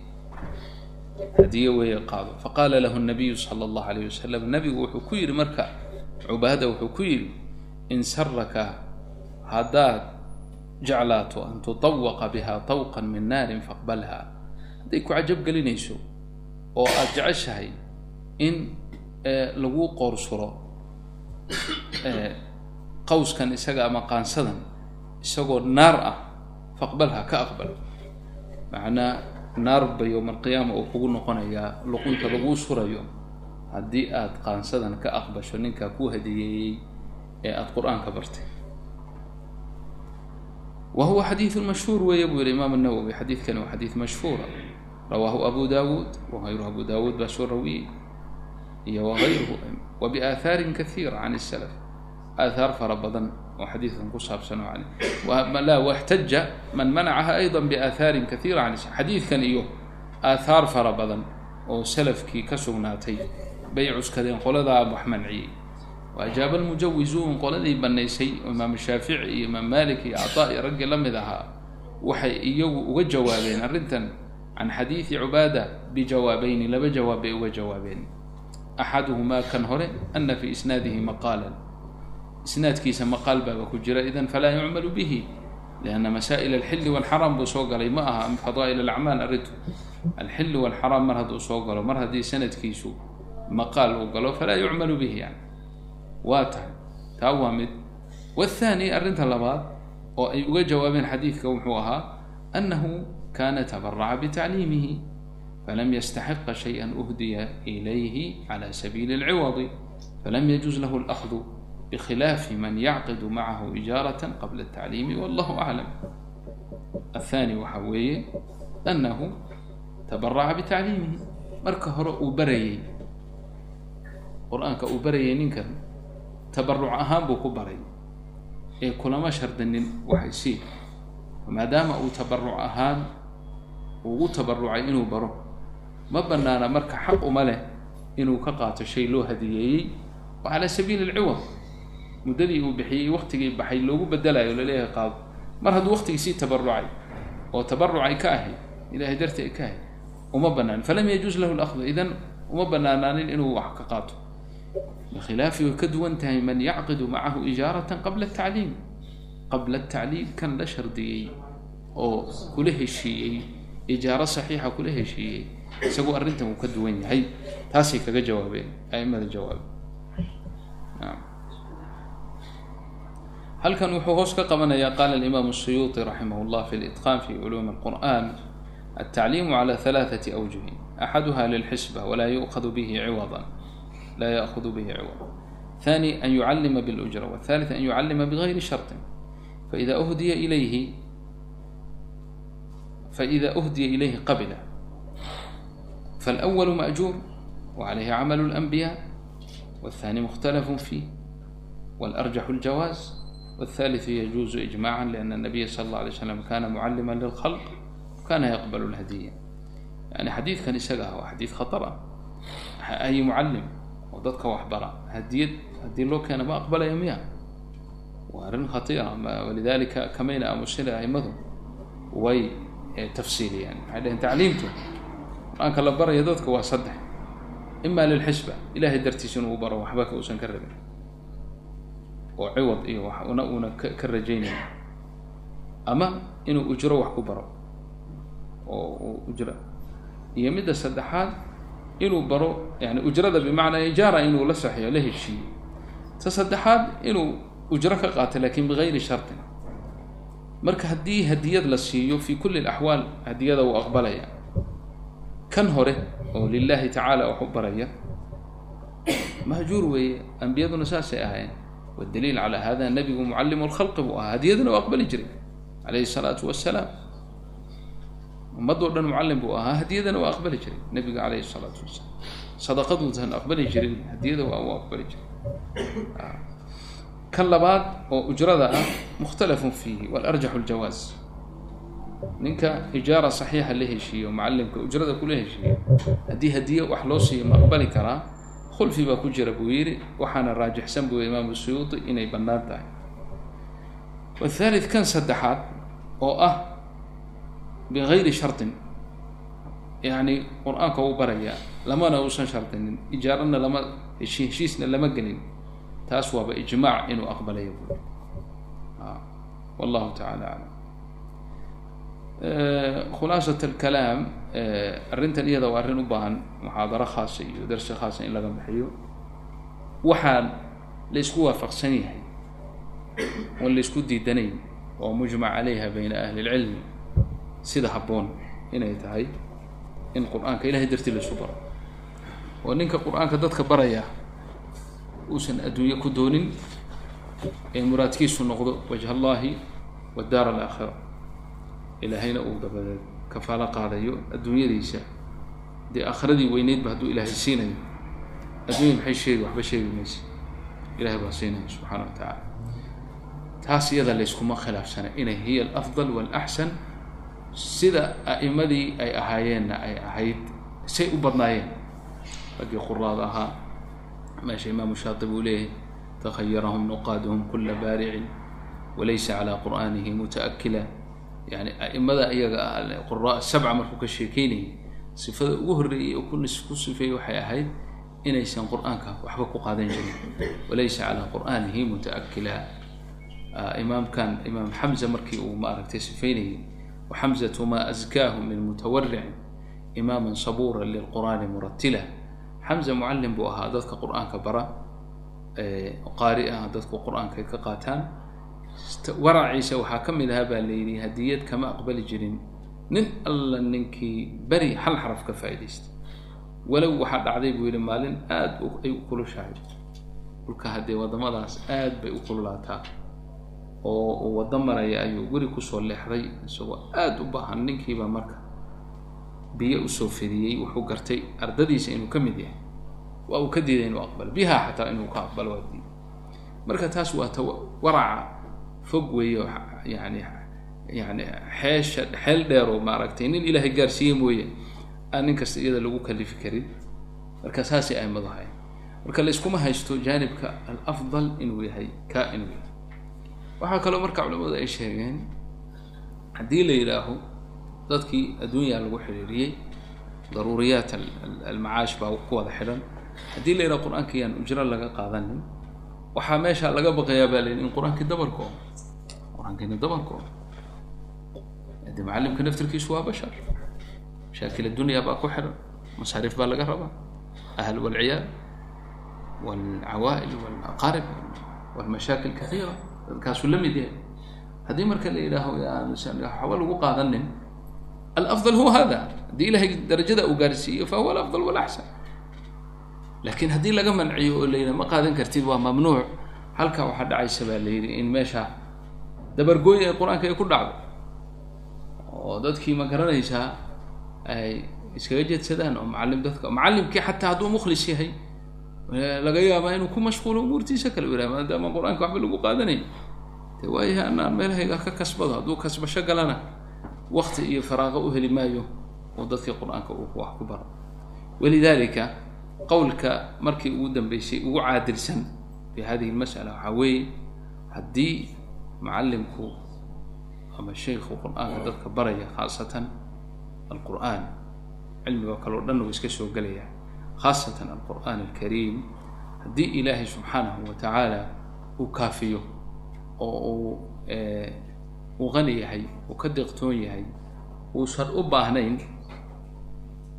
Hadiye weeye qaado. Faqaala lahu nabiyu sala allahu alayh wasalam nabigu wuxuu ku yidhi marka cubaada wuxuu ku yidhi in saraka haddaad jeclaato an tutawaqa biha tawqan min naarin faqbalha. Hadday ku cajab gelinayso oo aada jeceshahay in laguu qoorsuro qawskan isaga ama qaansadan isagoo naar ah faqbalha ka aqbal. Macnaa naar ba yowma alqiyaama uu kugu noqonayaa luqunta laguu surayo. Haddii aada qaansadan ka aqbasho ninkaa kuu hadiyeeyey ee aada qur'aanka bartay wahuwa xadiiu mashhuur weeye buu yihi imaam nawwi xadiidkani waa xadiid mashhuura rawaahu abu dawuud wagayruhu abu dawuud baa soo rawiyey iyo wagayruhu wa biaahaarin kaiira can salaf aathaar fara badan oo xadiidkan ku saabsan oo an la waxtaja man manacaha ayda biaahaarin kaiira can xadiidkan iyo aathaar fara badan oo salafkii ka sugnaatay bay cuskadeen qoladaa wax manciyey waajaaba almujawizuun qoladii bannaysay oo imaam shaafici iyo imaam malik iyo cataa iyo raggii la mid ahaa waxay iyagu uga jawaabeen arrintan can xadiidi cubaada bijawaabayni laba jawaab bay uga jawaabeen axaduhumaa kan hore ana fii isnaadihi maqaalan isnaadkiisa maqaal baaba ku jira idan falaa yucmalu bihi lianna masaa'il alxilli walxaraam buu soo galay ma aha fadaa'il alacmaal arrintu alxilli walxaraam mar hadduu soo galo mar haddii sanadkiisu maqaal uu galo falaa yucmalu bihi yani waa tahay taa waa mid waathaani arrinta labaad oo ay uga jawaabeen xadiidka wuxuu ahaa annahu kaana tabaraca bitacliimihi falam yastaxiqa shayئa uhdiya ilayhi cala sabiili اlciwadi falam yajuz lahu اlأkhdu bkhilaafi man yacqidu macahu ijaaraة qabla الtacliimi wallahu aclam aلthani waxaa weeye annahu tabaraca bitacliimihi marka hore uu barayey qur-aanka uu barayay ninkan tabaruc ahaan buu ku baray ee kulama shardinin waxaysii maadaama uu tabaruc ahaan ugu tabarucay inuu baro ma banaana marka xaq uma leh inuu ka qaato shay loo hadiyeeyey. Oo calaa sabiili alciwad muddadii uu bixiyey waktigii baxay loogu bedelayo la leeyahay qaado mar hadduu waktigiisii tabarucay oo tabarucay ka ahayd ilahay darti ay ka ahayd uma banaan falam yajuuz lahu laqdu idan uma banaanaanin inuu wax ka qaato bikhilaafi way ka duwan tahay man yacqidu macahu ijaaratan qabla atacliim qabla atacliim kan la shardiyey oo kula heshiiyey ijaaro saxiixa kula heshiiyey isagu arrintan uu ka duwan yahay taasay kaga jawaabeen aimada jawaabe naam halkan wuxuu hoos ka qabanayaa qaala alimaamu الsuyuuطi raximah اllah fi اlitqaan fi culuumi اlqur'an laa yaahudu bihi ciwad thani an yucallima bilujra wthaalit an yucallima bigayri sharطin faida uhdiya ilayhi faida uhdiya ilayhi qabila falawalu maajuur wacalayhi camalu اlanbiya wاthani mukhtalafun fiih wاlarjaxu اljawaaz wاthaliثu yajuuzu ijmaca lian اnabiya sala اllah alay slam kana mucallima lilkhalq kana yaqbal اlhadiya yani xadiidkan isaga ah waa xadiid khatar ah ay mucallim dadka waxbara. Hadiyad haddii loo keena ma aqbalaya miya? Waa arrin khaطiira walidalika kamayna amusila aimadu way eh, tafsiiliyeen waxay dhaheen tacliimtu? Qur'aanka la baraya dadka waa saddex. Ima lilxisba ilahay dartiisa inuu baro waxba ka uusan ka rabin. Oo ciwad iyo una una ka rajaynayn. Ama inuu ujro wax ku baro. Oo ujro iyo midda saddexaad inuu baro yani ujrada bimacnaa ijaara inuu la saxiyo la heshiiyo. Ta saddexaad inuu ujro ka qaato laakiin bigayri shartin. Marka haddii hadiyad la siiyo fi kuli alaxwaal hadiyada wuu aqbalaya. Kan hore oo lilahi tacaala wax u baraya mahjuur weeye ambiyaduna saasay ahaayeen. Wadaliil calaa hada nabigu mucallimu lkhalqi buu ahaa. Hadiyaduna u aqbali jiray calayhi salaatu wasalaam ummadoo dhan mucallim buu ahaa hadiyadana waa aqbali jiray nabiga calayhi salaatu wasalaam. Sadaqaduusan aqbali jirin hadiyada waa u aqbali jiray. Kan labaad oo ujrada ah mukhtalafun fiihi walarjaxu ljawaaz ninka ijaara saxiixa la heshiiyo mucallimka ujrada kula heshiiyo haddii hadiye wax loo siiyo ma aqbali karaa khulfi baa ku jira buu yidhi waxaana raajixsan buu imaamu suyuuti inay bannaan tahay. Wathaalith kan saddexaad oo ah bigayri shartin yani qur'aanka u barayaa lamana uusan shardinin ijaarana lama heshi heshiisna lama gelin taas waaba ijmaac inuu aqbalayo wallahu tacaala aclam khulaasat alkalaam arrintan iyada waa arrin u baahan muxaadaro khaasa iyo darsi khaasa in laga bixiyo waxaa la isku waafaqsan yahay oon la isku diidanayn oo mujmac calayha bayna ahli lcilmi sida habboon inay tahay in qur'aanka ilahay dartii la isu baro oo ninka qur'aanka dadka baraya uusan adduunye ku doonin ee muraadkiisu noqdo wajh allahi wadaar alaakhira. Ilaahayna uu dabadeed kafaalo qaadayo adduunyadiisa. Dee aakhiradii weyneydba hadduu ilaahay siinayo. Adduunya maxay sheegi waxba sheegi maysa. Ilahay baa siinaya subxaana wa tacaala taas iyada layskuma khilaafsana. Inay hiya alafdal walaxsan sida a'imadii ay ahaayeenna ay ahayd say u badnaayeen. Raggii quraad ahaa meesha imaamu shaatib uu leeyahay takhayarahum nuqaaduhum kula baaricin walaysa calaa qur'aanihi mutaakila yani a'imada iyaga qura sabca markuu ka sheekeynayay sifada ugu horreeyay oo ku sifeeyey waxay ahayd inaysan qur'aanka waxba ku qaadan jirin. Walaysa calaa qur'aanihi mutaakila imaamkan imaam xamza markii uu maaragtay sifeynayay وxمزة ma أزكاh min mتwrc إmاma صbورa lلqرآن muratila xمزة mعalim buu ahaa dadka qur'aanka bara qaari ah dadku qur'aanka ka qaataan waraciisa waxaa ka mid ahaa baa layidhi hadiyad kama aqbali jirin nin alla ninkii beri hal xaraf ka faa'idaystay walow waxaa dhacday buu yihi maalin aad ay u kulushahay dhulka haddee waddamadaas aad bay u kululaataa oo uu waddo maraya ayuu guri ku soo leexday isagoo aada u baahan. Ninkiibaa marka biyo u soo fidiyey wuxuu gartay ardadiisa inuu ka mid yahay. Waa uu ka diiday inuu aqbalo biyaha xataa inuu ka aqbalo waa diiday. Marka taas waa ta waraca fog weeyo yani yani xeesha xeel dheeroo maaragtay nin ilaahay gaarsiiye mooye aan nin kasta iyada lagu kalifi karin. Marka saasay aimadu hayan marka layskuma haysto jaanibka alafdal inuu yahay ka inuu yahay waxaa kaloo marka culamadu ay sheegeen haddii la yidhaaho dadkii adduunyaa lagu xidhiiriyey daruuriyaat almacaash baa ku wada xidhan haddii la yidhaho qur'aanka yaan ujro laga qaadanin waxaa meesha laga baqayaa baa layihi in qur'aankii dabarko qur'aankiina dabarko de macallimka naftirkiisu waa bashar mashaakil addunya baa ku xiran masaariif baa laga rabaa ahl walciyaal walcawaa'il walaqaarib walmashaakil kathiira dadkaasuu la mid yahay. Haddii marka la yidhaaho waxba lagu qaadanin. Alafdal huwa hada haddii ilahay darajada uu gaarsiiyo fa huwa alafdal walaxsan laakiin haddii laga manciyo oo la yidhaha ma qaadan kartid waa mamnuuc. Halkaa waxaa dhacaysa baa la yidhi in meesha dabargooy ee qur'aanka ay ku dhacdo. Oo dadkii ma garanaysaa ay iskaga jeedsadaan oo macallim dadka macallimkii xataa hadduu mukhlis yahay laga yaabaa inuu ku mashquulo umuurtiisa kale yidhaha maadaama qur'aanka waxba lagu qaadanay. De waayahay anaan meelahayga ka kasbado hadduu kasbasho galana wakti iyo faraaqo u heli maayo oo dadkii qur'aanka uu wax ku baro walidalika qowlka markii ugu dambeysay ugu caadilsan fi hadihi lmas'ala waxaa weeye haddii macallimku ama shaykhu qur'aanka dadka baraya khaasatan alqur'aan cilmigo kale o dhan uu iska soo gelaya khaasatan alqur'aan alkariim haddii ilaahay subxaanahu wa tacaala uu kaafiyo oo uu uu qani yahay uu ka deeqtoon yahay uusan u baahnayn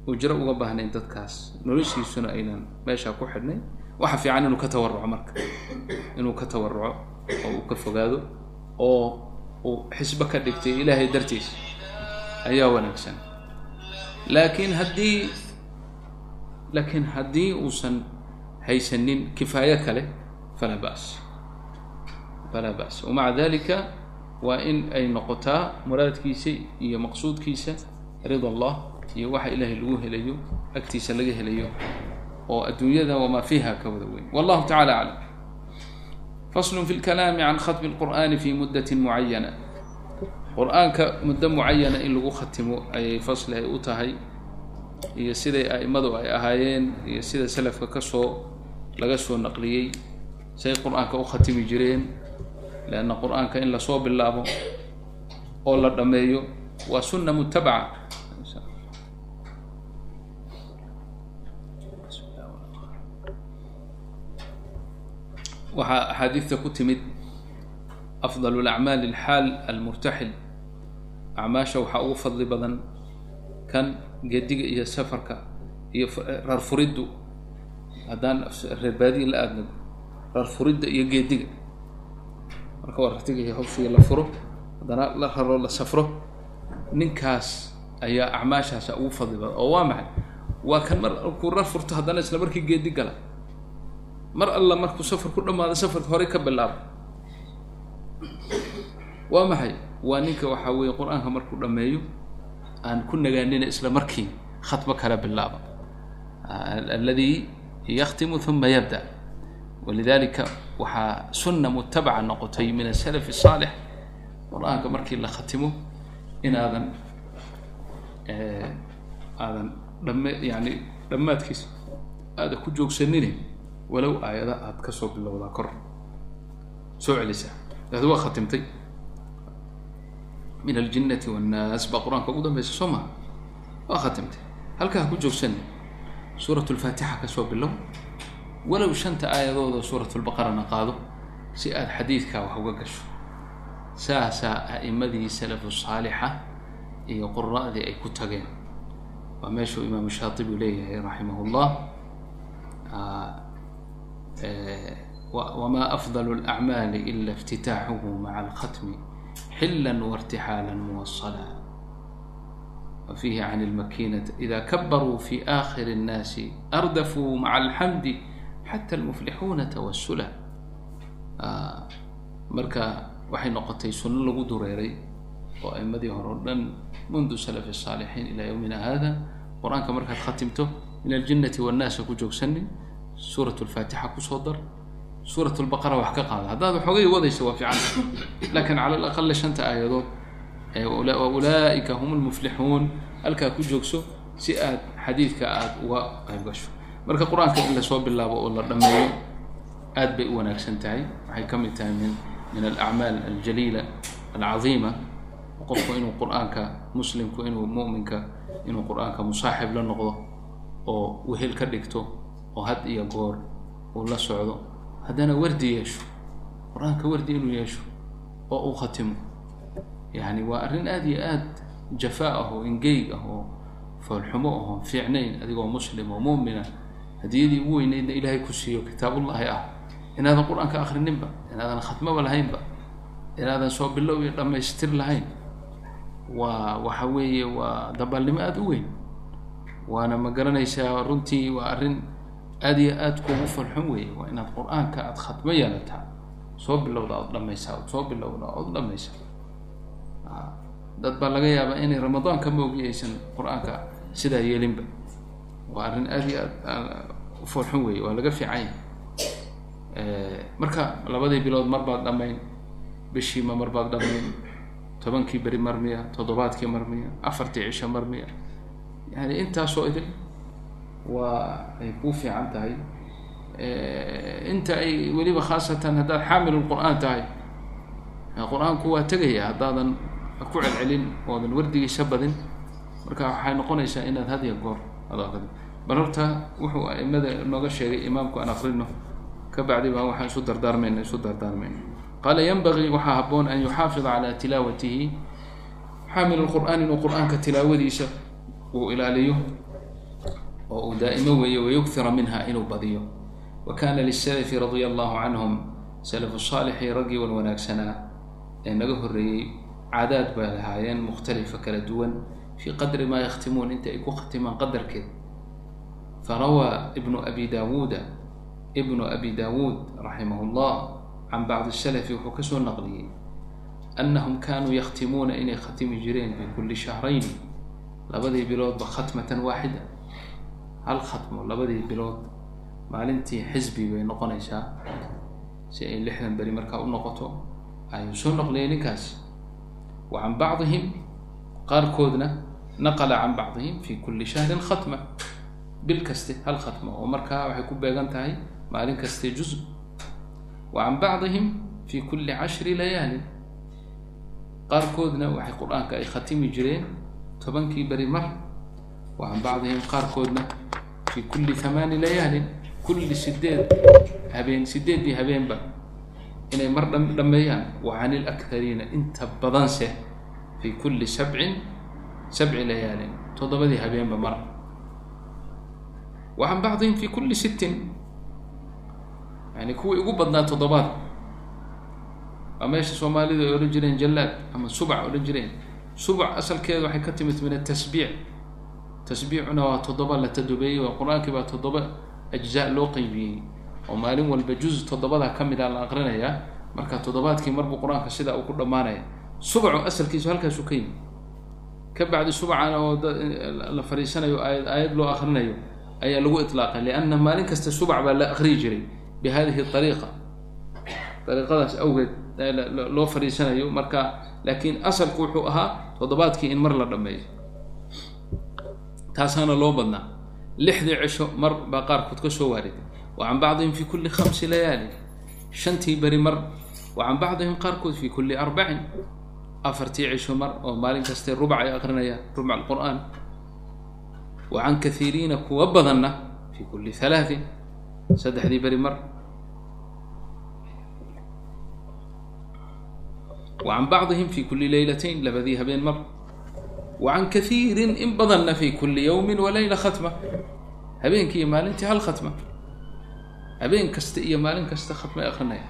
ujro uga baahnayn dadkaas noloshiisuna aynan meeshaa ku xidhnayn waxa fiican inuu ka tawaruco marka inuu ka tawaruco oo uu ka fogaado oo uu xisbo ka dhigtay ilaahay dartiis ayaa wanaagsan laakiin haddii laakiin haddii uusan haysanin kifaayo kale falaa ba's. Falaa ba's. Wamaca dalika waa in ay noqotaa muraadkiisa iyo maqsuudkiisa rida allah iyo waxa ilaahay lagu helayo agtiisa laga helayo oo adduunyada wamaa fiiha ka wada weyn. Wallahu tacala aclam faslu fi lkalaami can khatmi lqur'ani fi mudati mucayana qur'aanka muddo mucayana in lagu khatimo ayay fasli ay u tahay iyo siday a'immadu ay ahaayeen iyo sida selafka ka soo laga soo naqliyey. Say qur'aanka u khatimi jireen leanna qur'aanka in la soo bilaabo oo la dhammeeyo waa sunna mutabaca waxaa axaadiidta ku timid afdal lacmaali alxaal almurtaxil. Acmaasha waxaa ugu fadli badan kan gediga iyo safarka iyo rarfuriddu haddaan reerbaadiga la aadno rarfuridda iyo geediga marka waa rartiga iyo hawshiga la furo haddana la raro la safro ninkaas ayaa acmaashaasa ugu fadli badan oo waa maxay? Waa kan mar kuu rar furto haddana isla markii geedi gala. Mar alla markuu safar ku dhamaado safarka horey ka bilaabo. Waa maxay? Waa ninka waxaa weeye qur'aanka markuu dhammeeyo aan ku nagaanina isla markii khatmo kala bilaaba. Aladi yaktimu uma yabda. Walidalika waxaa sunna mutabaca noqotay min asalaf الsaalix qur'aanka markii la khatimo inaadan aadan dhame yani dhammaadkiisa aada ku joogsanine walow aayada aada ka soo bilowdaa kor. Soo celisaa waa khatimtay min aljinnati wannaas baa qur'aanka ugu dambaysa soo maha waa khatimtay halkaa ku joogsani suurat lfaatixa ka soo bilow walow shanta aayadooda suurat lbaqarana qaado si aada xadiidkaa wax uga gasho saasaa a'imadii salafu saalixa iyo qura'dii ay ku tageen waa meeshuu imaamu shaatibi leeyahay raximah llah wma afdal اlacmaali ila اftitaaxuhu maca alkhatmi xila wartixaala muwasala wafiihi can اlmakinati ida kabaruu fi akhir الnaasi ardafuu maca alxamdi xata almuflixuuna tawasula marka waxay noqotay sunno lagu dureeray oo aimadii hore o dhan mundu salafi الsaalixiin ilaa ywmina hada qur-aanka markaad khatimto min aljinnati wاnnaasa ku joogsanin suurat lfaatixa kusoo dar suurat lbaqara wax ka qaada. Haddaad waxoogay wadaysa waa fiican. Lakin cala alaqali shanta aayadood ulaa'ika hum lmuflixuun halkaa ku joogso si aad xadiidka aada uga qayb gasho. Marka qur'aanka in la soo bilaabo oo la dhammeeyo aad bay u wanaagsan tahay. Waxay ka mid tahay min min alacmaal aljaliila alcadiima qofku inuu qur'aanka muslimku inuu mu'minka inuu qur'aanka musaaxib la noqdo oo wehel ka dhigto oo had iyo goor uu la socdo haddana wardi yeesho qur'aanka wardi inuu yeesho oo uu khatimo. Yani waa arrin aada iyo aad jafaa ah oo ingeyg ah oo foolxumo ahoo fiicnayn adigoo muslim oo mu'mina. Hadiyadii ugu weyneydna ilaahay ku siiyo kitaabullaahi ah. Inaadan qur'aanka akrininba inaadan khatmoba lahaynba inaadan soo bilow iyo dhammaystir lahayn waa waxa weeye waa dabaalnimo aada u weyn. Waana ma garanaysaa runtii waa arrin aada iyo aada kuugu farxon weeye. Waa inaad qur'aanka aada khatmo yeelataa. Soo bilowda ood dhamaysaa ood soo bilowda ood dhamaysaa. Dad baa laga yaabaa inay ramadaanka moogi aysan qur'aanka sidaa yeelinba. Waa arrin aada iyo aad u farxon weeye waa laga fiican yahay. Marka labadii bilood mar baad dhamayn bishiima mar baad dhamayn tobankii beri mar miya toddobaadkii mar miya afartii cisho mar miya. Yani intaasoo idin waa ay kuu fiican tahay inta ay weliba khaasatan haddaad xaamilulqur'aan tahay qur'aanku waa tegaya haddaadan ku celcelin oodan wardigiisa badin marka waxay noqonaysaa inaad hadiya goor ad bal horta wuxuu aimada nooga sheegay imaamku aan akrino ka bacdi baa waxaan isu dardaarmayna isu dardaarmayna qaala yanbagii waxaa haboon an yuxaafida calaa tilaawatihi xaamil lqur'aan inuu qur'aanka tilaawadiisa uu ilaaliyo oo uu daa'imo weeyo wayugfira minha inuu badiyo. Wa kana lisalafi radia allahu canhum salafu saalixii raggii wan wanaagsanaa ee naga horreeyey caadaad bay lahaayeen mukhtalifa kala duwan fii qadri maa yakhtimuun inta ay ku khatimaan qadarkeed. Farawaa ibnu abi daawuuda ibnu abi daawuud raximah llah can bacdi salafi wuxuu ka soo naqliyey annahum kaanuu yakhtimuuna inay khatimi jireen kulli shahrayni labadii biloodba khatmatan waaxida hal khatmo labadii bilood maalintii xisbi bay noqonaysaa. Si ay lixdan beri markaa u noqoto ayuu soo noqliyay ninkaas. Wa can bacdihim qaarkoodna naqala can bacdihim fi kulli shahrin khatma. Bil kaste hal khatmo oo markaa waxay ku beegan tahay maalin kaste juz. Wa can bacdihim fi kulli cashri layaalin. Qaarkoodna waxay qur'aanka ay khatimi jireen tobankii beri mar. Wa can bacdihim qaarkoodna fi kulli hamaani layaalin kulli sideed habeen sideeddii habeenba inay mar dha dhameeyaan. Wa can inta badanse fi kulli sabcin sabci layaalin toddobadii habeenba mar. Wa can bacdihim fi kulli sittin yani kuwii ugu badnaa toddobaad. Waa meesha soomaalidu ay odhan jireen jallaad ama subac odhan jireen. Subac asalkeeda waxay ka timid min atasbiic tasbiicuna waa toddoba la tadobeeyey waa qur'aankii baa toddoba ajzaa loo qeybiyey oo maalin walba juz toddobada ka mid a la aqrinayaa marka toddobaadkii marbuu qur'aanka sidaa uu ku dhammaanaya subacu asalkiisu halkaasu ka yimi ka bacdi subcana oo la fariisanayo aayad aayad loo akrinayo ayaa lagu itlaaqay lianna maalin kasta subac baa la akriyi jiray bi hadihi ariiqa ariiqadaas awgeed loo fariisanayo marka laakiin asalku wuxuu ahaa toddobaadkii in mar la dhameeyo taasaana loo badnaa. lixdii cisho mar baa qaarkood ka soo waariday. wa can bacdihim fi kulli khamsi layaali shantii beri mar. wa can bacdihim qaarkood fi kulli arbacin. afartii cisho mar oo maalin kaste rubac ay akrinayaan rubc alqur'aan. wa can kahiiriina kuwa badanna fi kulli halaatin saddexdii beri mar. wa can bacdihim fi kulli leylatayn labadii habeen mar wa can kahiirin in badanna fi kulli yowmin wa leyla khatma habeenkii iyo maalintii hal khatma habeen kasta iyo maalin kasta khatmay akrinaya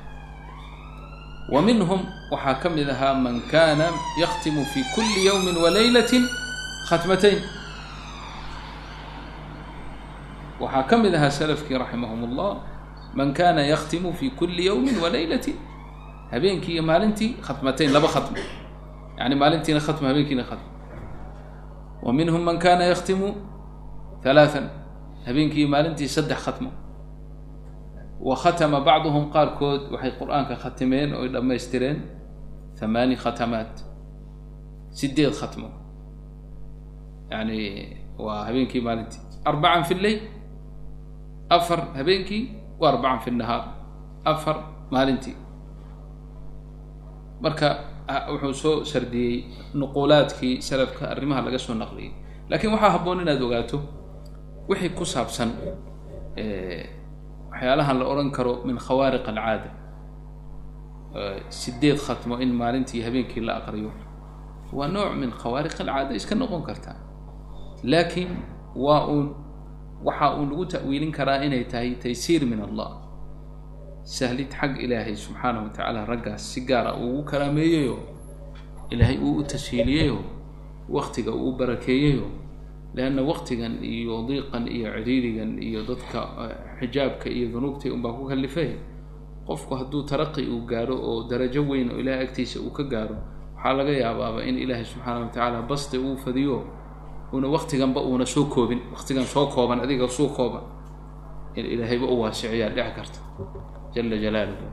wa minhum waxaa ka mid ahaa man kana yakhtimu fi kulli yowmin wa leylatin khatmatayn waxaa ka mid ahaa salafkii raximahum اllah man kana yakhtimu fi kulli yowmin wa leylatin habeenkii iyo maalintii khatmatayn laba khatmo yani maalintiina khatmo habeenkiina khatmo wa minhum man kana yakhtimu halaathan habeenkii maalintii saddex khatmo wa khatama bacduhum qaarkood waxay qur'aanka khatimeen oy dhammaystireen hamaani khatamaat sideed khatmo yani waa habeenkii maalintii arbacan fi lleyl afar habeenkii wa arbacan fi nahaar afar maalintii marka wuxuu soo sardiyey nuquulaadkii salafka arrimaha laga soo naqliyay laakiin waxaa habboon inaad ogaato wixii ku saabsan waxyaalahan la odhan karo min khawaariq alcaada. Sideed khatmo in maalintii habeenkii la aqriyo. Waa nooc min khawaariq alcaada iska noqon karta. Laakiin waa uun waxa uun lagu ta'wiilin karaa inay tahay taysiir min allah sahlid xag ilaahay subxaanahu wa tacaala raggaas si gaara ugu karaameeyeyoo ilaahay uu u tashiiliyeyoo waktiga uu u barakeeyeyoo leanna waktigan iyo diiqan iyo ciriirigan iyo dadka xijaabka iyo dunuubtii unbaa ku kalifay qofku hadduu taraqi uu gaaro oo darajo weyn oo ilahay agtiisa uu ka gaaro waxaa laga yaabaaba in ilaahay subxaana wa tacaala basti uu fadiyo una waktiganba uuna soo koobin waktigan soo kooban adiga soo kooban in ilaahayba u waasiciyaa dhici karta jala jalaaluhu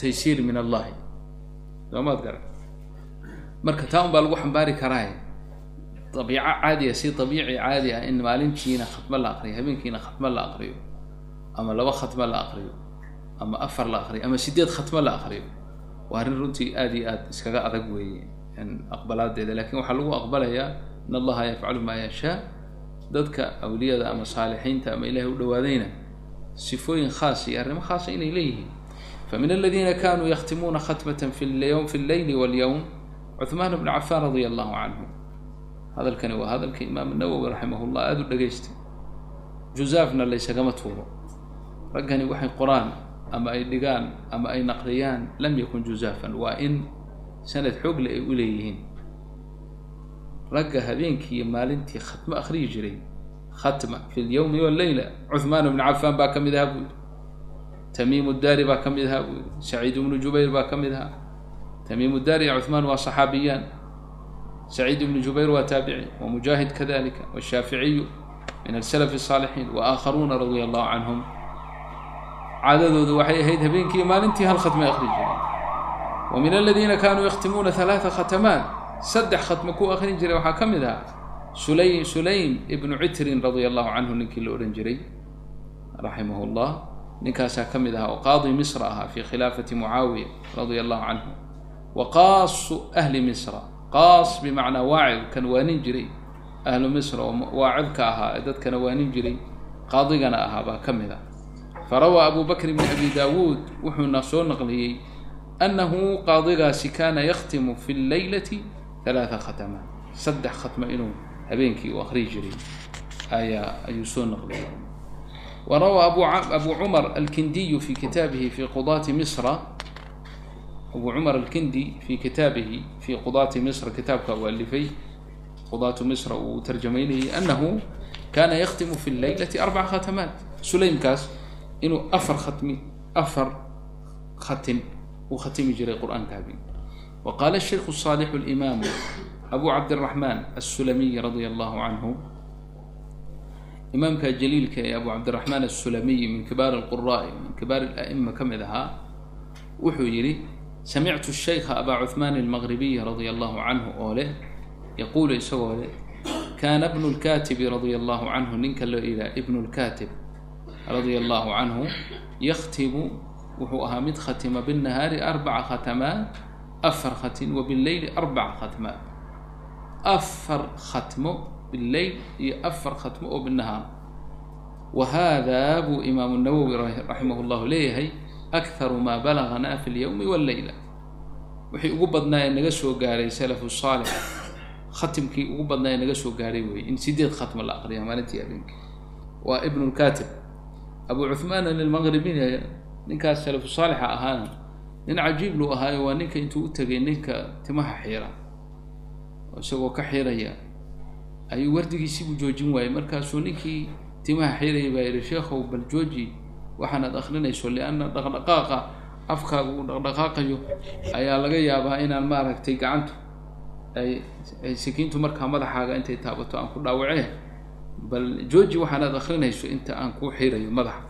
taysiir min allahi soomaad gara marka taa un baa lagu xambaari karaaye dabiico caadiya si dabiici caadi ah in maalintiina khatmo la aqriyo habeenkiina khatmo la aqriyo ama laba khatmo la aqriyo ama afar la aqriyo ama sideed khatmo la aqriyo waa arrin runtii aada iyo aada iskaga adag weeye aqbalaadeeda laakiin waxaa lagu aqbalayaa in allaha yafcalu maa yashaa dadka awliyada ama saalixiinta ama ilahay u dhawaadayna sifooyin khaas iyo arrimo khaasa inay leeyihiin famin aladiina kanuu yakhtimuuna khatmata fi lyowm fi lleyli walyowm cuثmaan bn cafaan radia allahu canhu hadalkani waa hadalka imaam nawowi raximah llah aada u dhegaystay juzaafna laysagama tuuro raggani waxay qoraan ama ay dhigaan ama ay naqliyaan lam yakun juzaafan waa in sanad xoogle ay u leeyihiin ragga habeenkii iyo maalintii khatmo akhriyi jiray khatma fi lyawmi walleyla cuhmaan bnu cafaan baa ka mid ahaa buu yidhi. Tamiim daari baa ka mid ahaa buu yidhi. Saciid ibnu jubayr baa ka mid ahaa. Tamiim daari iyo cuhmaan waa saxaabiyaan. Saciid ibnu jubayr waa taabici wa mujaahid kadalika washaaficiyu min asalaf الsaalixiin waakharuuna radia allahu canhum. Caadadoodu waxay ahayd habeenkii maalintii hal khatmay akri jireen wa min aladiina kaanuu yakhtimuuna halaaa khatamaat saddex khatmo ku akrin jiray waxaa ka mid ahaa sulay sulaym ibnu citrin radia allahu canhu ninkii la odhan jiray raximah llah ninkaasaa ka mid ahaa oo qaadi misra ahaa fi khilaafati mucaawiya radia allahu canhu wa qaasu ahli misra qaas bimacnaa waacid kan waanin jiray ahlu misra oo waacidka ahaa ee dadkana waanin jiray qaadigana ahaa baa ka mid ah farawaa abu bakr bn abi daawuud wuxuuna soo naqliyey annahu qaadigaasi kaana yakhtimu fi lleylati halaaa khatamaat saddex khatmo inuu habeenkii u akhriyi jiray ayaa ayuu soo naqliyey wa rawaa abu cumar alkindiyu fi kitaabihi fi qudaati misra. Abu cumar alkindi fi kitaabihi fi qudaati misra kitaabka u alifay. Qudaatu misra uu tarjamaynayay annahu kaana yakhtimu fi lleylati arbaca khatamaat sulaymkaas inuu afar khatmi afar khatim uu khatimi jiray qur'aanka wa qaala shaykhu saalixu alimaamu abu cabdiraxmaan assulamiy radia allahu canhu imaamka jaliilka ee abu cabdiraxmaan assulamiy min kibaar alquraa'i min kibaar ala'ima ka mid ahaa wuxuu yidhi samictu shaykha abaa cuhmaan almaqribiy radia allahu canhu oo leh yaquulu isagoo leh kaana bnu lkaatibi radia allahu canhu ninka loo ihaa ibnu lkaatib radia allahu canhu yakhtimu wuxuu ahaa mid khatima binnahaari arbaca khatamaat afar khatin wa billeyli arbaca khatmaat afar khatmo billeyl iyo afar khatmo oo binnahaar wa haadaa buu imaamu nawowi raximah llahu leeyahay akharu maa balaganaa fi lyowmi walleyla wixii ugu badnaa ee naga soo gaaray salafu saalix khatimkii ugu badnaa ee naga soo gaaray weeye in sideed khatmo la aqriya maalintii habeenkii waa ibnu lkaatib abu cuhmaan almaqribina ninkaas salafu saalixa ahaana nin cajiib luu ahaayo waa ninka intuu u tegay ninka timaha xiira isagoo ka xiiraya ayuu wardigiisibuu joojin waayey. Markaasuu ninkii timaha xiiraya baa yihi sheekhow bal jooji waxaanaad akrinayso lianna dhaqdhaqaaqa afkaaga uu dhaqdhaqaaqayo ayaa laga yaabaa inaan maaragtay gacantu ay sakiintu markaa madaxaaga intay taabato aan ku dhaawacee bal jooji waxaanaad akrinayso inta aan kuu xiirayo madaxa.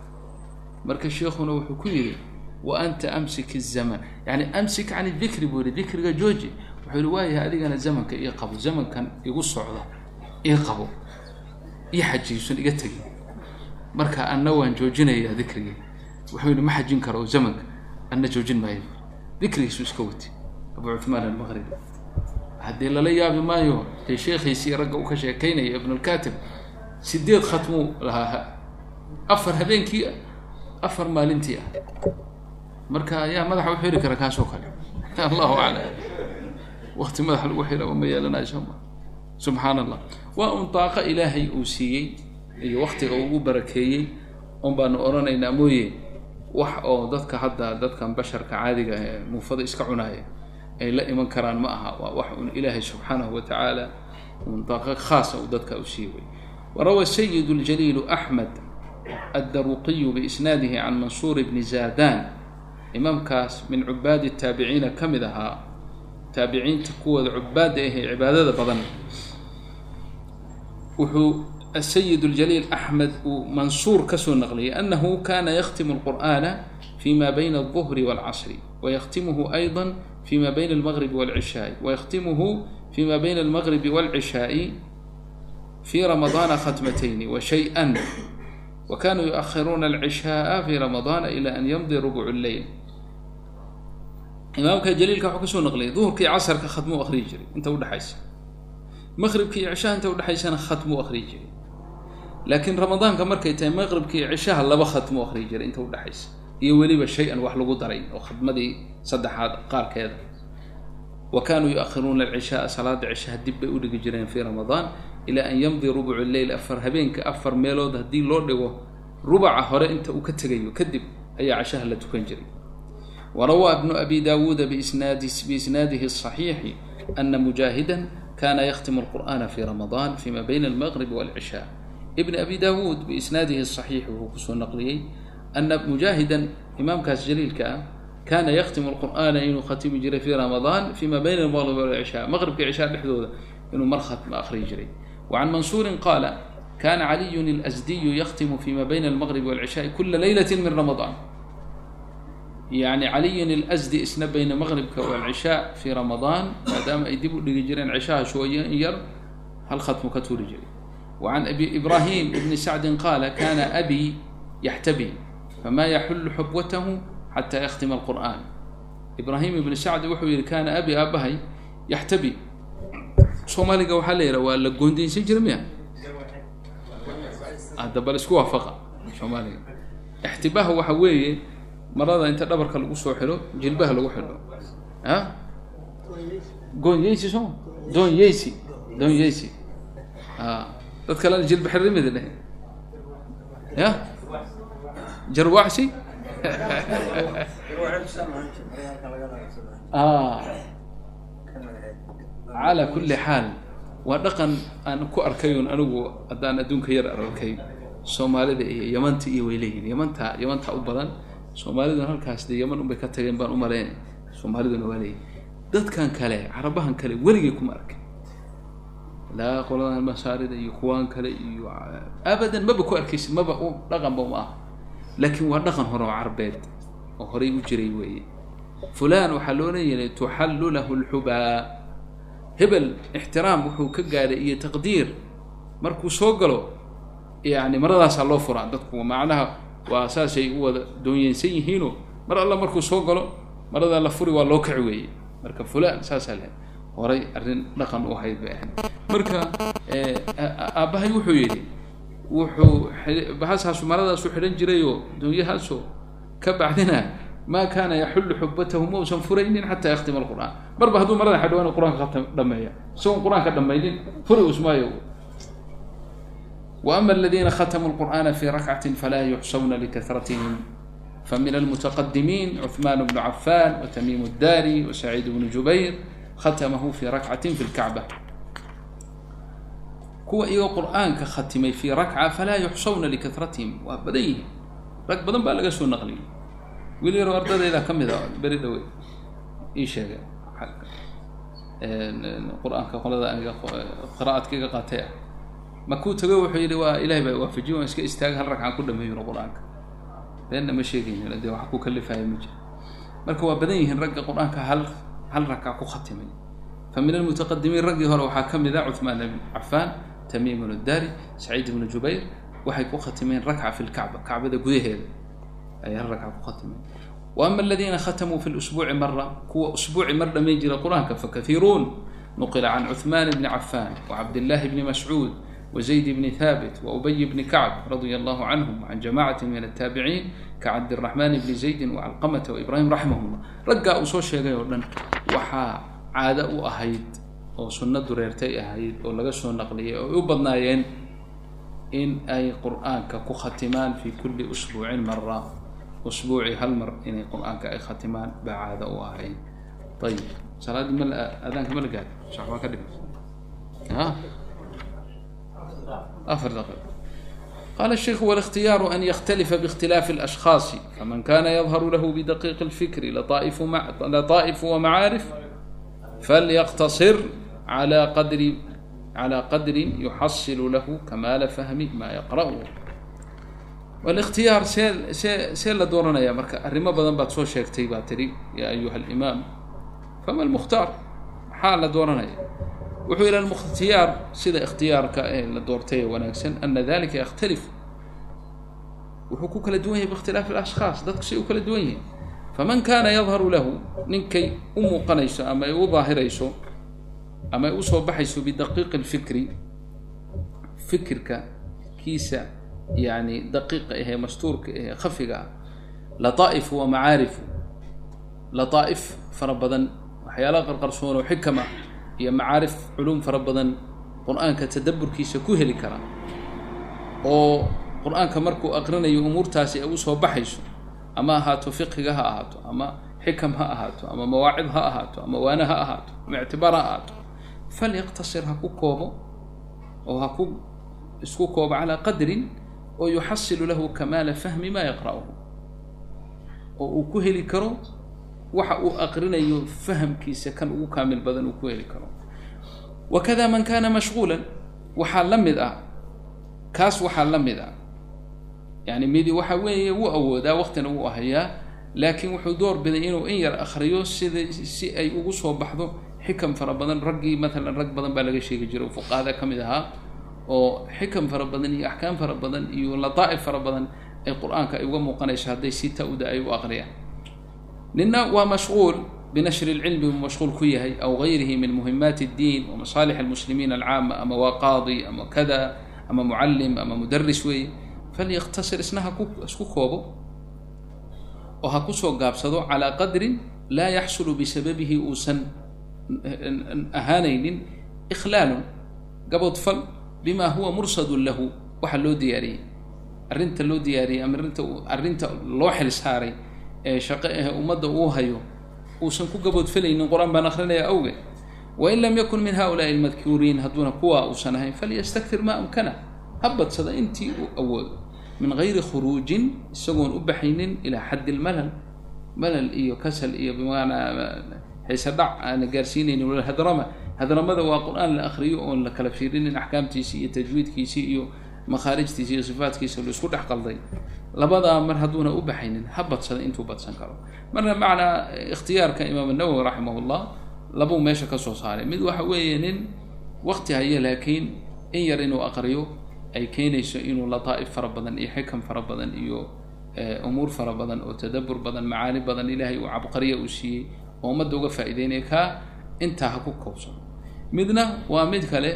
Marka sheikuna wuxuu ku yidhi wa anta amsik الzaman yani amsik can dikri buu yihi dikriga jooji wuxuu yihi waayahay adigana zamanka ii qabo zamankan igu socda ii qabo ii xajiisun iga tegi marka anna waan joojinayaa dikrigii. Wuxuu yihi ma xajin karo zamanka anna joojin maayo. Dikrigiisu iska wati abu cuثmaan almaqribi haddii lala yaabi maayo dee sheekhiisii ragga u ka sheekaynaya ibn اlkatib sideed khatmuu lahaa afar habeenkii afar maalintii ah. Marka ayaa madaxa u xiri kara kaasoo kale. Allahu aclam wakti madaxa lagu xira ma yeelanayo sooma subxaan allah waa un daaqo ilaahay uu siiyey iyo waktiga ugu barakeeyey. Un baanu odhanaynaa mooye wax oo dadka hadda dadkan basharka caadiga ee muufada iska cunaaya ay la iman karaan ma aha. Waa wax un ilaahay subxaanahu wa tacaala un daqiiq khaasa uu dadka u siibay warawa sayid اljaliil axmed addaruqiyu biisnaadihi can mansuur bni zaadan. Imaamkaas min cubaadi taabiciina ka mid ahaa taabiciinta kuwooda cubaada ahee cibaadada badan. Wuxuu asayid اljaliil axmed uu mansuur ka soo naqliyay anahu kana yakhtimu اlqur'ana fi ma bayna الظuhri wاlcasri wayktimuhu ayضa fi ma bayna اlmaqribi wاlcishaaءi wayktimuhu fi ma bayna اlmaqribi wاlcishaaءi fi ramadaana khatmatayni wa shay-an wa kanuu yuahiruuna اlcishaaءa fi ramadaana ila an yamdi rubc اleyl imaamka jaliilka wuxuu ka soo naqliyay duhurkii casarka khatmuu akriyi jiray inta udhexaysa maqribki iyo cishaha inta udhexaysana khatmuu akriyi jiray. Laakiin ramadaanka markay tahay maqribki iyo cishaha laba khatmuu akriyi jiray inta udhexaysa iyo weliba shay-an wax lagu daray oo khadmadii saddexaad qaarkeeda wa kanuu yu-ahiruuna alcishaaa salaada cishaha dib bay udhigi jireen fii ramadaan ilaa an yamdi rubucu leyl afar habeenka afar meelood haddii loo dhigo rubaca hore inta uu ka tegayo kadib ayaa cishaha la tukan jiray warawaa ibnu abi daawuuda biisnaadi biisnaadihi asaxiixi ana mujaahidan kana yakhtimu alqur'ana fi ramadaan fima bayna almaqribi walcishaa ibn abi daawuud biisnaadihi asaxiixi wuxuu ku soo naqliyey ana mujaahidan imaamkaas jaliilka ah kana yakhtimu alqur'aana inuu khatimi jiray fi ramadaan fima bayna almaqribi walcishaa maqribka cishaa dhexdooda inuu mar khatma akhriyi jiray wacan mansuurin qaala kana caliyun اlasdiyu yakhtimu fima bayna almaqribi walcishaai kula leylati min ramadaan yani caliyin اlasdi isna bayna maqribka walcishaa fi ramadaan maadaama ay dib u dhigi jireen cishaha shooye in yar hal khatmu ka tuuri jiray wacan abi ibrahim ibni sacdin qaala kana abi yaxtabi fama yaxulu xubwatahu xata yakhtima alqur'an ibraahim ibni sacdi wuxuu yihi kana abi aabahay yaxtabi soomaaliga waxaa la yidhaha waa la goondeysan jira miya hadda bal isku waafaqa soomaaliga ixtibaaha waxa weeye marada inta dhabarka lagu soo xidho jilbaha lagu xidho. A goonyeysi soo? Doonyeysi doonyeysi a dad kalena jilba xirrimida dheh ya jarwaxsi calaa kulli xaal. Waa dhaqan aan ku arkayun anigu haddaan adduunka yar arkay soomaalida iyo yamanta iyo way leeyihiin yamanta yamanta u badan soomaaliduna halkaas dee yaman unbay ka tageen baan u malayn soomaaliduna waa leeyihiin dadkan kale carabahan kale weligay kuma arkin. Laa qoladan masaarida iyo kuwaan kale iyo abadan maba ku arkaysa maba u dhaqanba uma ah laakiin waa dhaqan hore oo carbeed oo horay u jiray weeye. Fulan waxaa loo leeyahay tuxallu lahu lxubaa. Hebel ixtiraam wuxuu ka gaadhay iyo taqdiir. Markuu soo galo yani maradaasaa loo furaa dadku macnaha waa saasay u wada doonyeynsan yihiino mar alla markuu soo galo maradaa la furi waa loo kaci weeye marka fulan saasaa le horay arrin dhaqan u ahayd bay ahayd. Marka aabbahay wuxuu yidhi wuxuu bahasaasu maradaasu xidhan jirayoo doonyahaaso ka bacdina ma kana yaxullu xubatahu mausan furaynin xata yakhtima alqur'aan. Marba hadduu marada inu qur'aanka ka dhameeya isagoon qur'aanka dhamaynin furi usmaayo ama aladiina khatamuu lqur'ana fi rakcatin falaa yuxsawna likahratihim famin almutaqadimiin cuثmaan bnu cafan watamiim اdari wasaciid bnu jubayr khatamahu fi rakcatin fi lkacba kuwa iyagoo qur'aanka khatimay fi rakca falaa yuxsawna likahratihim waa badan yihiin rag badan baa laga soo naqliyay wiil yaroo ardadayda ka mid a beri dhawe ii sheegay qur'aanka qolada aniga qira'aadka iga qaatay ah makuu tago wuxuu yidhi waa ilahay baa waafajiy waan iska istaaga hal ragcaan ku dhameeyuna qur'aanka. Beenna ma sheegaynin dee wax ku kalifaya ma jiro marka waa badan yihiin ragga qur'aanka hal hal ragca ku khatimay. Fa min almutaqadimiin raggii hore waxaa ka mid a cuثmaan ibn cafaan tamiim bnu dari saciid ibnu jubayr waxay ku khatimeen rakca fi lkacba kacbada gudaheeda. Ay hal ragca ku khatimeen. Wa ama aladiina khatamuu fi lusbuuci mara kuwa usbuuci mar dhamayn jira qur'aanka fakaiiruun nuqila can cuثmaan bni cafaan wacabdillahi bni mascuud وزيد بن ثابت وأبي بن كعب رضي الله عنهم وعن جماعة من التابعين كعبد الرحمن بن زيد وعلقمة وإبراهيم رحمه الله رجع أصول شيء يقولن وحا عادة أهيد أو سنة دريرتي أهيد أو لقى نقلية أو يبضنايين إن أي قرآن كختمان في كل أسبوع مرة usbuuci hal mar inay qur-aanka ay khatimaan baa caado u ahayd ayib salaaddii ma adaanka ma la gaad shacbaan ka dhig afar daqiiq قال الشيخ والاختيار أن يختلف باختلاف الأشخاص فمن كان يظهر له بدقيق الفكر لطائف, مع... لطائف ومعارف فليقتصر على قدر على قدر يحصل له كمال فهم ما يقرأه والاختيار سيل سيل سيل دورنا يا مركا الرما بدن بات سو شيكتي باتري يا أيها الإمام فما المختار حال دورنا يا wuxuu ila mukhtiyaar sida ikhtiyaarka ee la doortay wanaagsan ana dalika yakhtalif. Wuxuu ku kala duwan yahay biikhtilaafi alashkhaas dadku say u kala duwan yihiin faman kaana yadharu lahu ninkay u muuqanayso ama ay u daahirayso ama ay u soo baxayso bidaqiiqi lfikri fikirka kiisa yani daqiiqa ahee mastuurka ahee khafiga ah lataa'ifu wa macaarifu. Lataaif fara badan waxyaalaha qarqarsoon oo xikama iyo macaarif culuum fara badan qur'aanka tadaburkiisa ku heli kara oo qur'aanka markuu aqrinayo umuurtaasi ay u soo baxayso ama ahaato fiqiga ha ahaato ama xikam ha ahaato ama mawaacid ha ahaato ama waane ha ahaato ama ictibaar ha ahaato falyaqtasir ha ku koobo oo ha ku isku koobo calaa qadrin oo yuxasilu lahu kamaala fahmi maa yaqra'uhu oo uu ku heli karo waxa uu aqrinayo fahamkiisa kan ugu kaamil badan uu ku heli karo. Wakada man kana mashquulan waxaa la mid ah kaas waxaa la mid ah. Yani midi waxa weeye wuu awoodaa waqtina wuu ahayaa laakiin wuxuu door biday inuu in yar akriyo sida si ay ugu soo baxdo xikam fara badan. Raggii maalan rag badan baa laga sheegi jiray fuqahada ka mid ahaa oo xikam fara badan iyo axkaam fara badan iyo lataa'if fara badan ay qur'aanka ay uga muuqanayso hadday si ta-uda ay u aqriyaan nina waa mashquul binashri اlcilmi buu mashquul ku yahay aw gayrihi min muhimaati اddiin wamasaalix almuslimiin alcaama ama waa qaadi ama kada ama mucallim ama mudaris weeye. Falyaktasir isna haku isku koobo oo ha ku soo gaabsado calaa qadrin laa yaxsulu bisababihi uusan ahaanaynin ikhlaalun gaboodfal bima huwa mursadun lahu. Waxa loo diyaariyey. Arrinta loo diyaariyey ama arrinta arrinta loo xil saaray ee shaqo ahe ummadda uu hayo uusan ku gaboodfalaynin qur'aan baan akrinaya awgeed wain lam yakun min haulaai almadkuuriin hadduuna kuwa uusan ahayn falyastakfir maa amkana. Ha badsada intii uu awoodo min gayri khuruujin isagoon u baxaynin ilaa xaddi lmalal malal iyo kasal iyo bimaanaa xiise aana gaarsiinaynin wala hadrama. Hadramada waa qur'aan la akriyo oon la kala fiirinin axkaamtiisii iyo tajwiidkiisii iyo makhaarijtiisi iyo sifaatkiisa la isku dhex qalday labadaa mar hadduuna u baxaynin ha badsada intuu badsan karo. Marka macnaa ikhtiyaarka imaam nawowi raximah llah labuu meesha ka soo saaray. Mid waxa weeye nin waqti haya laakiin in yar inuu aqriyo ay keenayso inuu lataa'if fara badan iyo xikam fara badan iyo umuur fara badan oo tadabur badan macaani badan ilaahay uu cabqariya uu siiyey oo ummadda uga faa'ideynaya kaa intaa ha ku koobsano midna waa mid kale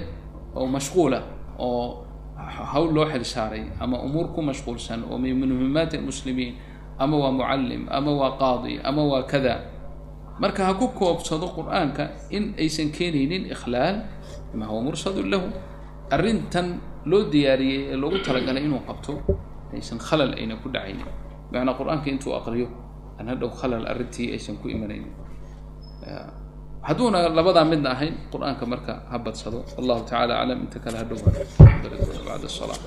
oo mashquula oo hawl loo xil saaray ama umuur ku mashquulsan oo min muhimaati almuslimiin ama waa mucallim ama waa qaadi ama waa kada marka ha ku koobsado qur'aanka in aysan keenaynin ikhlaal ma huwa mursadun lahu. Arrintan loo diyaariyey ee loogu talagalay inuu qabto aysan khalal ayna ku dhacaynin. Macnaa qur'aanka intuu aqriyo aan hadhow khalal arrintii aysan ku imanaynin hadduuna labadaa midna ahayn qur'aanka marka ha badsado. Wallahu tacala aclam inta kale hadhow bacda salaa